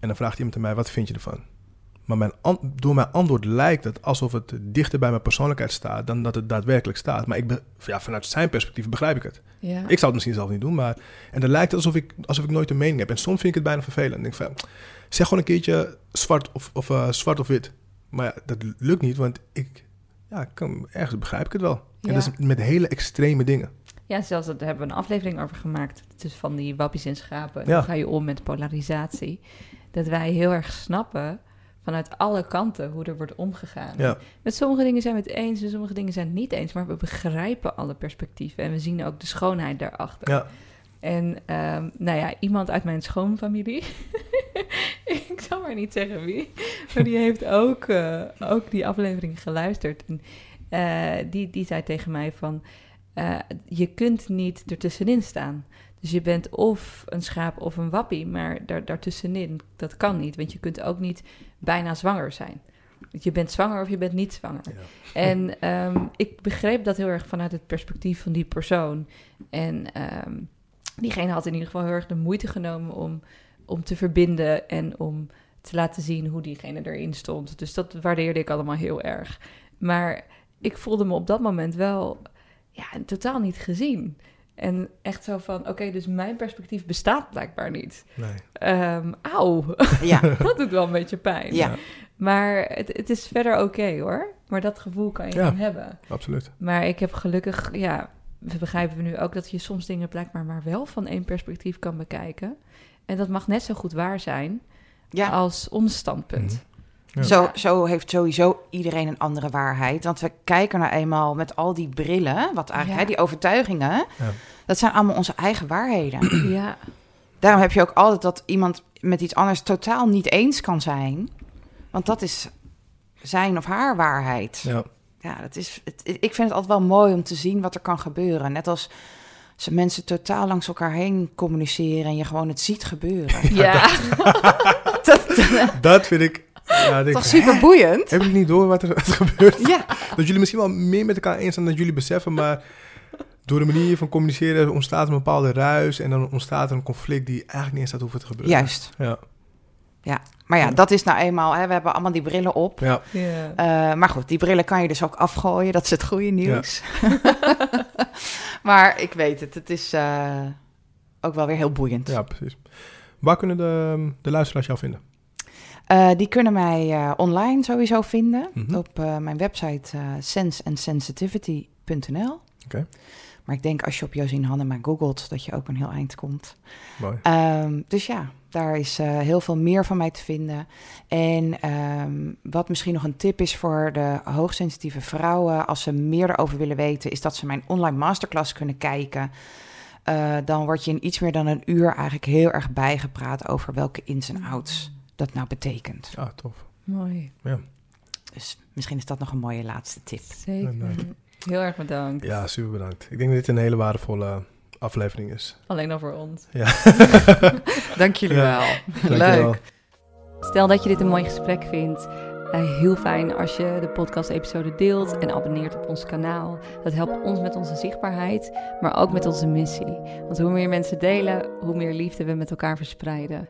En dan vraagt iemand aan mij, wat vind je ervan? Maar mijn door mijn antwoord lijkt het alsof het dichter bij mijn persoonlijkheid staat dan dat het daadwerkelijk staat. Maar ik be- ja, vanuit zijn perspectief begrijp ik het. Ja. Ik zou het misschien zelf niet doen, maar... En dan lijkt het alsof ik, alsof ik nooit een mening heb. En soms vind ik het bijna vervelend. Ik denk van, zeg gewoon een keertje zwart of, of, eh, zwart of wit. Maar ja, dat lukt niet, want ik... Ja, ik kan, ergens begrijp ik het wel. Ja. En dat is met hele extreme dingen. Ja, zelfs dat daar hebben we een aflevering over gemaakt. Dus van die wappies en schapen. Ja. Hoe ga je om met polarisatie? Dat wij heel erg snappen vanuit alle kanten hoe er wordt omgegaan. Ja, Met sommige dingen zijn we het eens, met sommige dingen zijn het niet eens. Maar we begrijpen alle perspectieven en we zien ook de schoonheid daarachter. ja, En ehm, nou ja, iemand uit mijn schoonfamilie, [LAUGHS] ik zal maar niet zeggen wie, maar die heeft ook, eh, ook die aflevering geluisterd. En eh, die, die zei tegen mij van, eh, je kunt niet ertussenin staan. Dus je bent of een schaap of een wappie, maar daar, daartussenin, dat kan niet. Want je kunt ook niet bijna zwanger zijn. Je bent zwanger of je bent niet zwanger. Ja. [LAUGHS] En ehm, ik begreep dat heel erg vanuit het perspectief van die persoon. En ehm, diegene had in ieder geval heel erg de moeite genomen om, om te verbinden en om te laten zien hoe diegene erin stond. Dus dat waardeerde ik allemaal heel erg. Maar ik voelde me op dat moment wel ja, totaal niet gezien. En echt zo van, oké, dus mijn perspectief bestaat blijkbaar niet. nee. Ehm auw, [LAUGHS] Ja, dat doet wel een beetje pijn. ja. Maar het, het is verder oké hoor. Maar dat gevoel kan je Ja. dan hebben. Absoluut. Maar ik heb gelukkig, ja, we begrijpen nu ook dat je soms dingen blijkbaar maar wel van één perspectief kan bekijken. En dat mag net zo goed waar zijn ja. als ons standpunt. Ja. Zo, zo heeft sowieso iedereen een andere waarheid. Want we kijken nou eenmaal met al die brillen, wat eigenlijk, Ja. hè, die overtuigingen, Ja. dat zijn allemaal onze eigen waarheden. [CLEARS THROAT] Ja, Daarom heb je ook altijd dat iemand met iets anders totaal niet eens kan zijn. Want dat is zijn of haar waarheid. Ja, Ja. dat is, het, ik vind het altijd wel mooi om te zien wat er kan gebeuren. Net als als mensen totaal langs elkaar heen communiceren en je gewoon het ziet gebeuren. ja. [LAUGHS] dat, Dat vind ik... Ja, is ik, super boeiend. Heb ik niet door wat er wat er [LAUGHS] gebeurt? Ja, Dat jullie misschien wel meer met elkaar eens zijn dan jullie beseffen, maar door de manier van communiceren ontstaat een bepaalde ruis en dan ontstaat er een conflict die eigenlijk niet eens had hoeven te gebeuren. juist. Ja, Maar ja, dat is nou eenmaal, hè, we hebben allemaal die brillen op. ja, ja. Eh, maar goed, die brillen kan je dus ook afgooien. Dat is het goede nieuws. [LAUGHS] maar ik weet het, het is eh, ook wel weer heel boeiend. ja, precies. Waar kunnen de, de luisteraars jou vinden? Eh, die kunnen mij eh, online sowieso vinden Mhm. op eh, mijn website senseandsensitivity.nl. Oké. Maar ik denk als je op Josien Hannema googelt, dat je ook een heel eind komt. Mooi. Ehm, dus ja, daar is heel veel meer van mij te vinden. En ehm, wat misschien nog een tip is voor de hoogsensitieve vrouwen, als ze meer erover willen weten, is dat ze mijn online masterclass kunnen kijken. Dan word je in iets meer dan een uur eigenlijk heel erg bijgepraat over welke ins en outs dat nou betekent. Ja, tof. Mooi. Dus misschien is dat nog een mooie laatste tip. Zeker. Heel erg bedankt. Ja, super bedankt. Ik denk dat dit een hele waardevolle aflevering is. Alleen al voor ons. Ja. [LAUGHS] Dank jullie Ja. wel. Leuk. Stel dat je dit een mooi gesprek vindt. eh, heel fijn als je de podcast-episode deelt en abonneert op ons kanaal. Dat helpt ons met onze zichtbaarheid, maar ook met onze missie. Want hoe meer mensen delen, hoe meer liefde we met elkaar verspreiden.